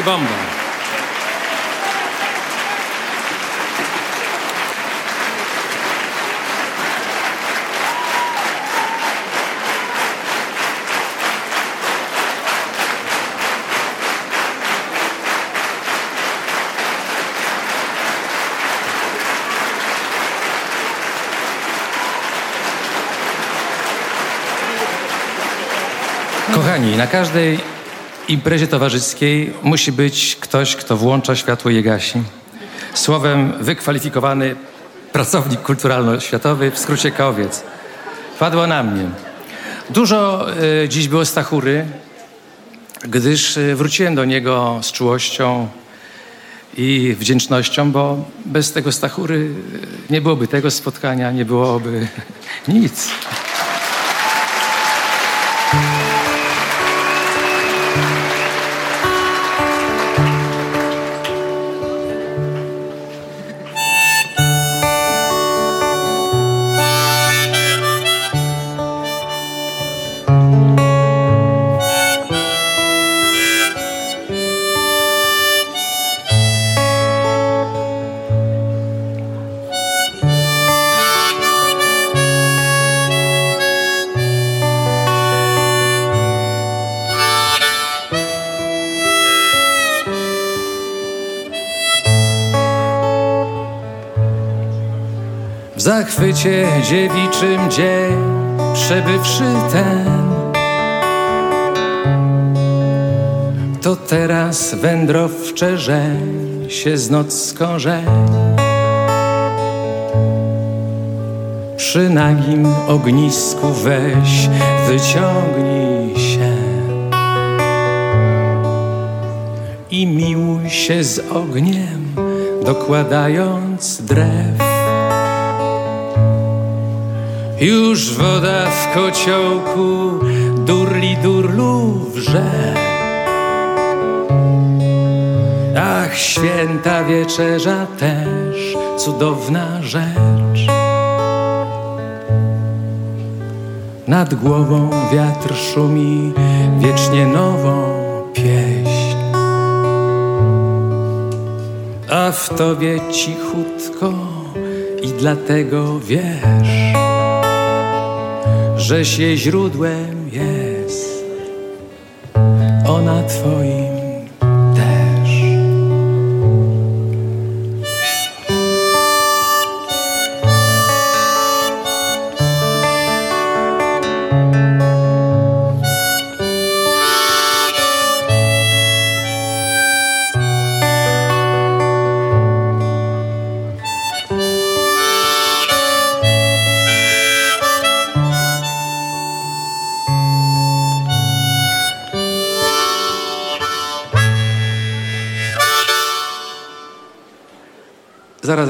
Mnie bomba. Kochani, na każdej imprezie towarzyskiej musi być ktoś, kto włącza światło i gasi. Słowem, wykwalifikowany pracownik kulturalno-światowy, w skrócie kowiec. Padło na mnie. Dużo y, dziś było stachury, gdyż y, wróciłem do niego z czułością i wdzięcznością, bo bez tego stachury y, nie byłoby tego spotkania, nie byłoby nic. Zachwycie dziewiczym dzień przebywszy ten. To teraz wędrowcze żeń się z nocką żeń Przy nagim ognisku weź wyciągnij się I miłuj się z ogniem dokładając drew już woda w kociołku durli durlu wrze. Ach, święta wieczerza też cudowna rzecz. Nad głową wiatr szumi wiecznie nową pieśń. A w tobie cichutko i dlatego wiesz żeś jej źródłem jest, ona twoim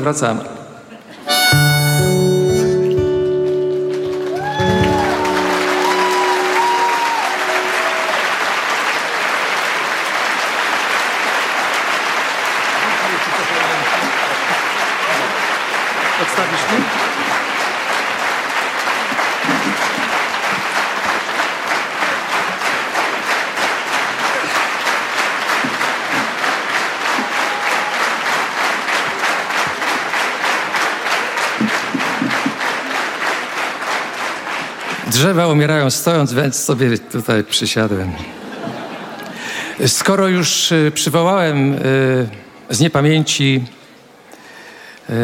Zaraz umierają stojąc, więc sobie tutaj przysiadłem. Skoro już y, przywołałem y, z niepamięci y,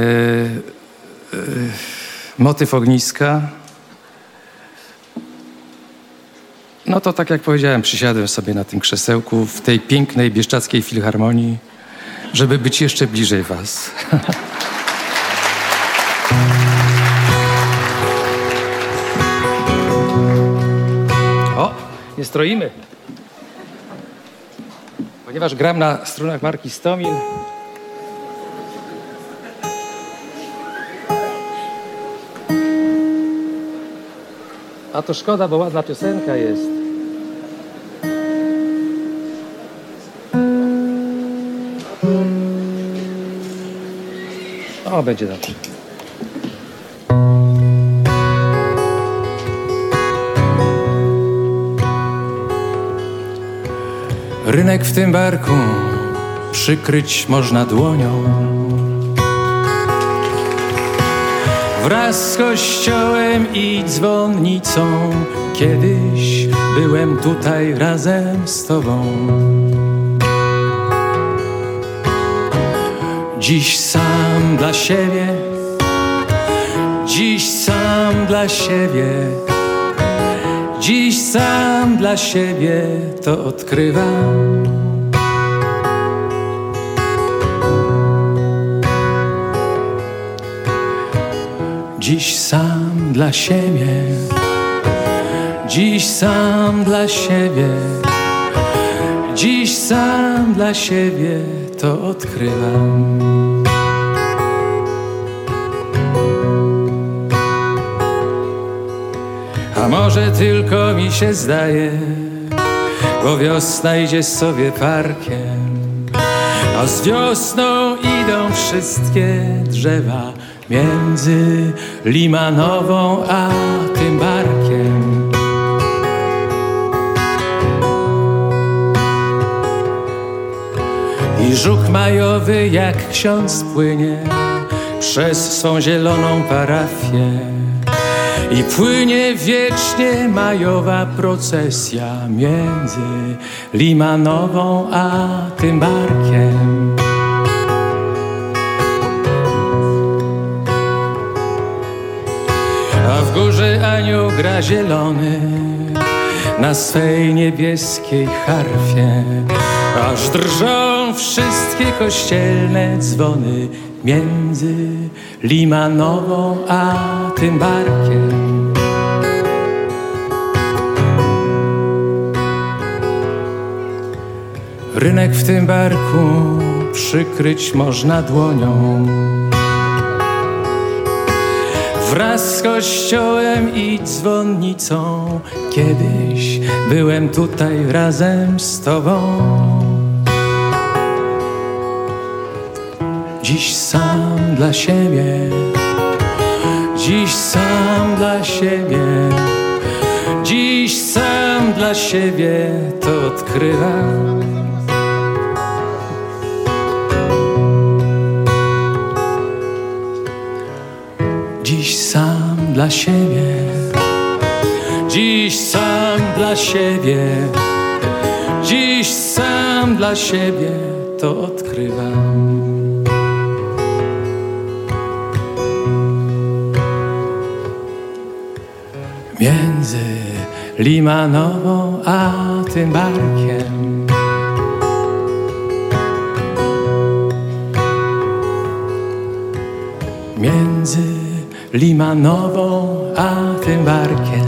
motyw ogniska, no to tak jak powiedziałem, przysiadłem sobie na tym krzesełku w tej pięknej bieszczackiej filharmonii, żeby być jeszcze bliżej was. stroimy. Ponieważ gram na strunach marki Stomin, A to szkoda, bo ładna piosenka jest. O, będzie dobrze. Rynek w tym barku przykryć można dłonią. Wraz z kościołem i dzwonnicą Kiedyś byłem tutaj razem z tobą Dziś sam dla siebie Dziś sam dla siebie Dziś sam dla siebie to odkrywam. Dziś sam dla siebie, dziś sam dla siebie, dziś sam dla siebie to odkrywam. Tylko mi się zdaje, bo wiosna idzie sobie parkiem, a z wiosną idą wszystkie drzewa między Limanową a tym barkiem. I żuch majowy jak ksiądz płynie przez swą zieloną parafię. I płynie wiecznie majowa procesja między Limanową a tym barkiem. A w górze anioł gra zielony na swej niebieskiej harfie. Aż drżą wszystkie kościelne dzwony między Limanową a tym barkiem. Rynek w tym barku przykryć można dłonią. Wraz z kościołem i dzwonnicą Kiedyś byłem tutaj razem z tobą Dziś sam dla siebie. Dziś sam dla siebie. Dziś sam dla siebie to odkrywam. Dziś sam dla siebie, dziś sam dla siebie, dziś sam dla siebie to odkrywam. Limanową a tym barkiem. Między Limanową a tym barkiem.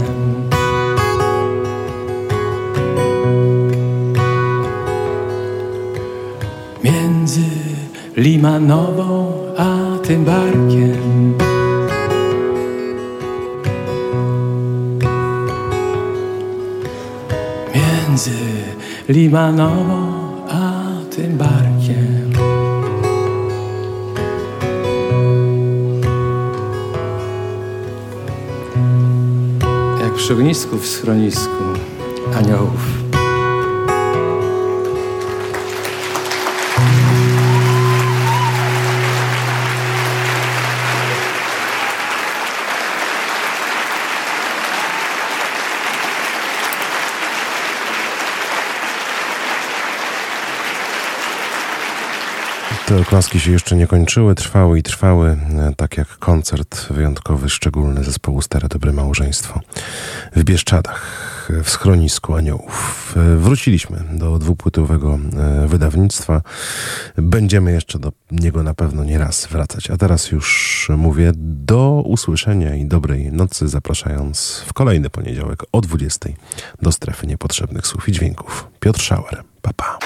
Między Limanową a tym barkiem. Limanową a tym barkiem. Jak przy ognisku w schronisku aniołów. Oklaski się jeszcze nie kończyły, trwały i trwały, e, tak jak koncert wyjątkowy, szczególny zespołu Stare Dobre Małżeństwo w Bieszczadach, w schronisku aniołów. E, Wróciliśmy do dwupłytowego e, wydawnictwa. Będziemy jeszcze do niego na pewno nie raz wracać. A teraz już mówię do usłyszenia i dobrej nocy, zapraszając w kolejny poniedziałek o 20 do strefy niepotrzebnych słów i dźwięków. Piotr Schauer. Pa, pa.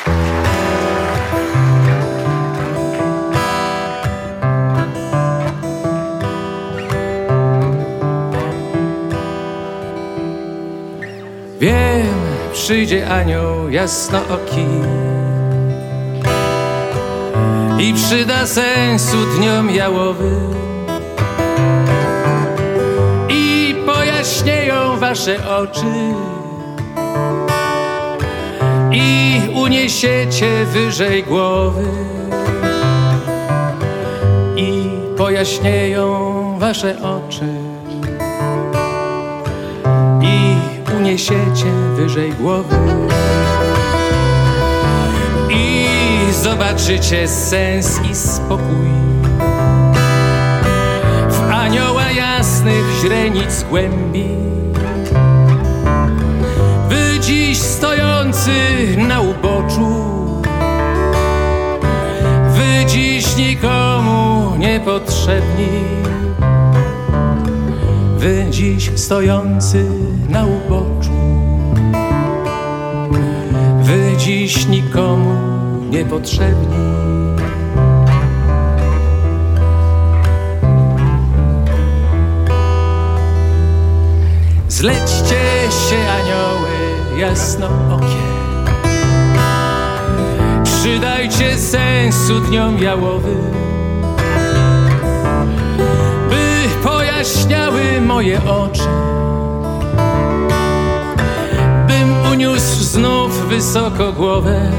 Przyjdzie anioł jasnooki i przyda sensu dniom jałowym. I pojaśnieją wasze oczy. I uniesiecie wyżej głowy. I pojaśnieją wasze oczy i uniesiecie wyżej głowy i zobaczycie sens i spokój. W anioła jasnych źrenic głębi. Wy dziś stojący na uboczu. Wy dziś nikomu niepotrzebni. Wy dziś stojący na uboczu dziś nikomu niepotrzebni. Zlećcie się anioły jasnookie Przydajcie sensu dniom jałowym By pojaśniały moje oczy uniósł znów wysoko głowę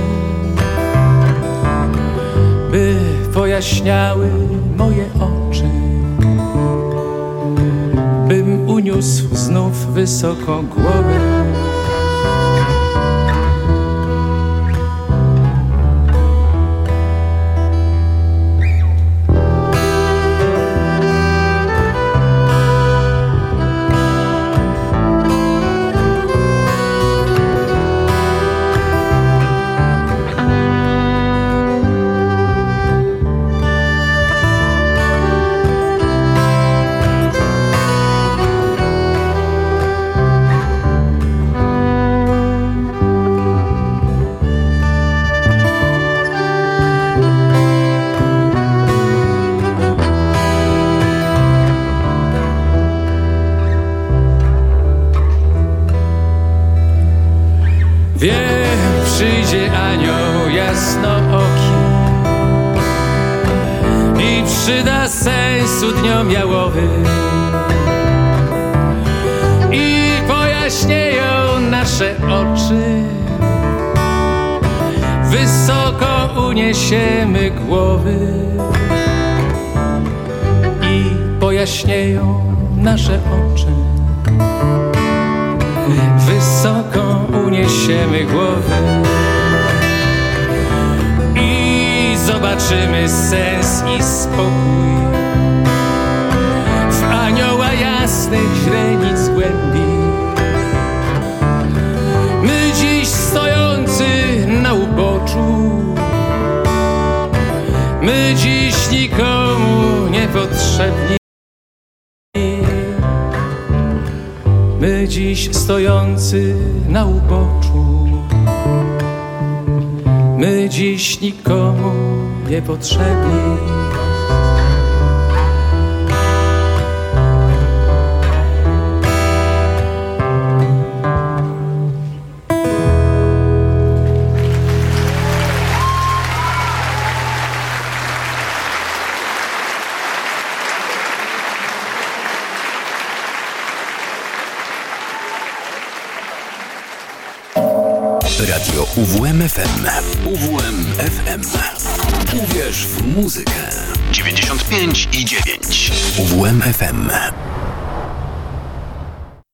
By pojaśniały moje oczy. Bym uniósł znów wysoko głowę niepotrzebni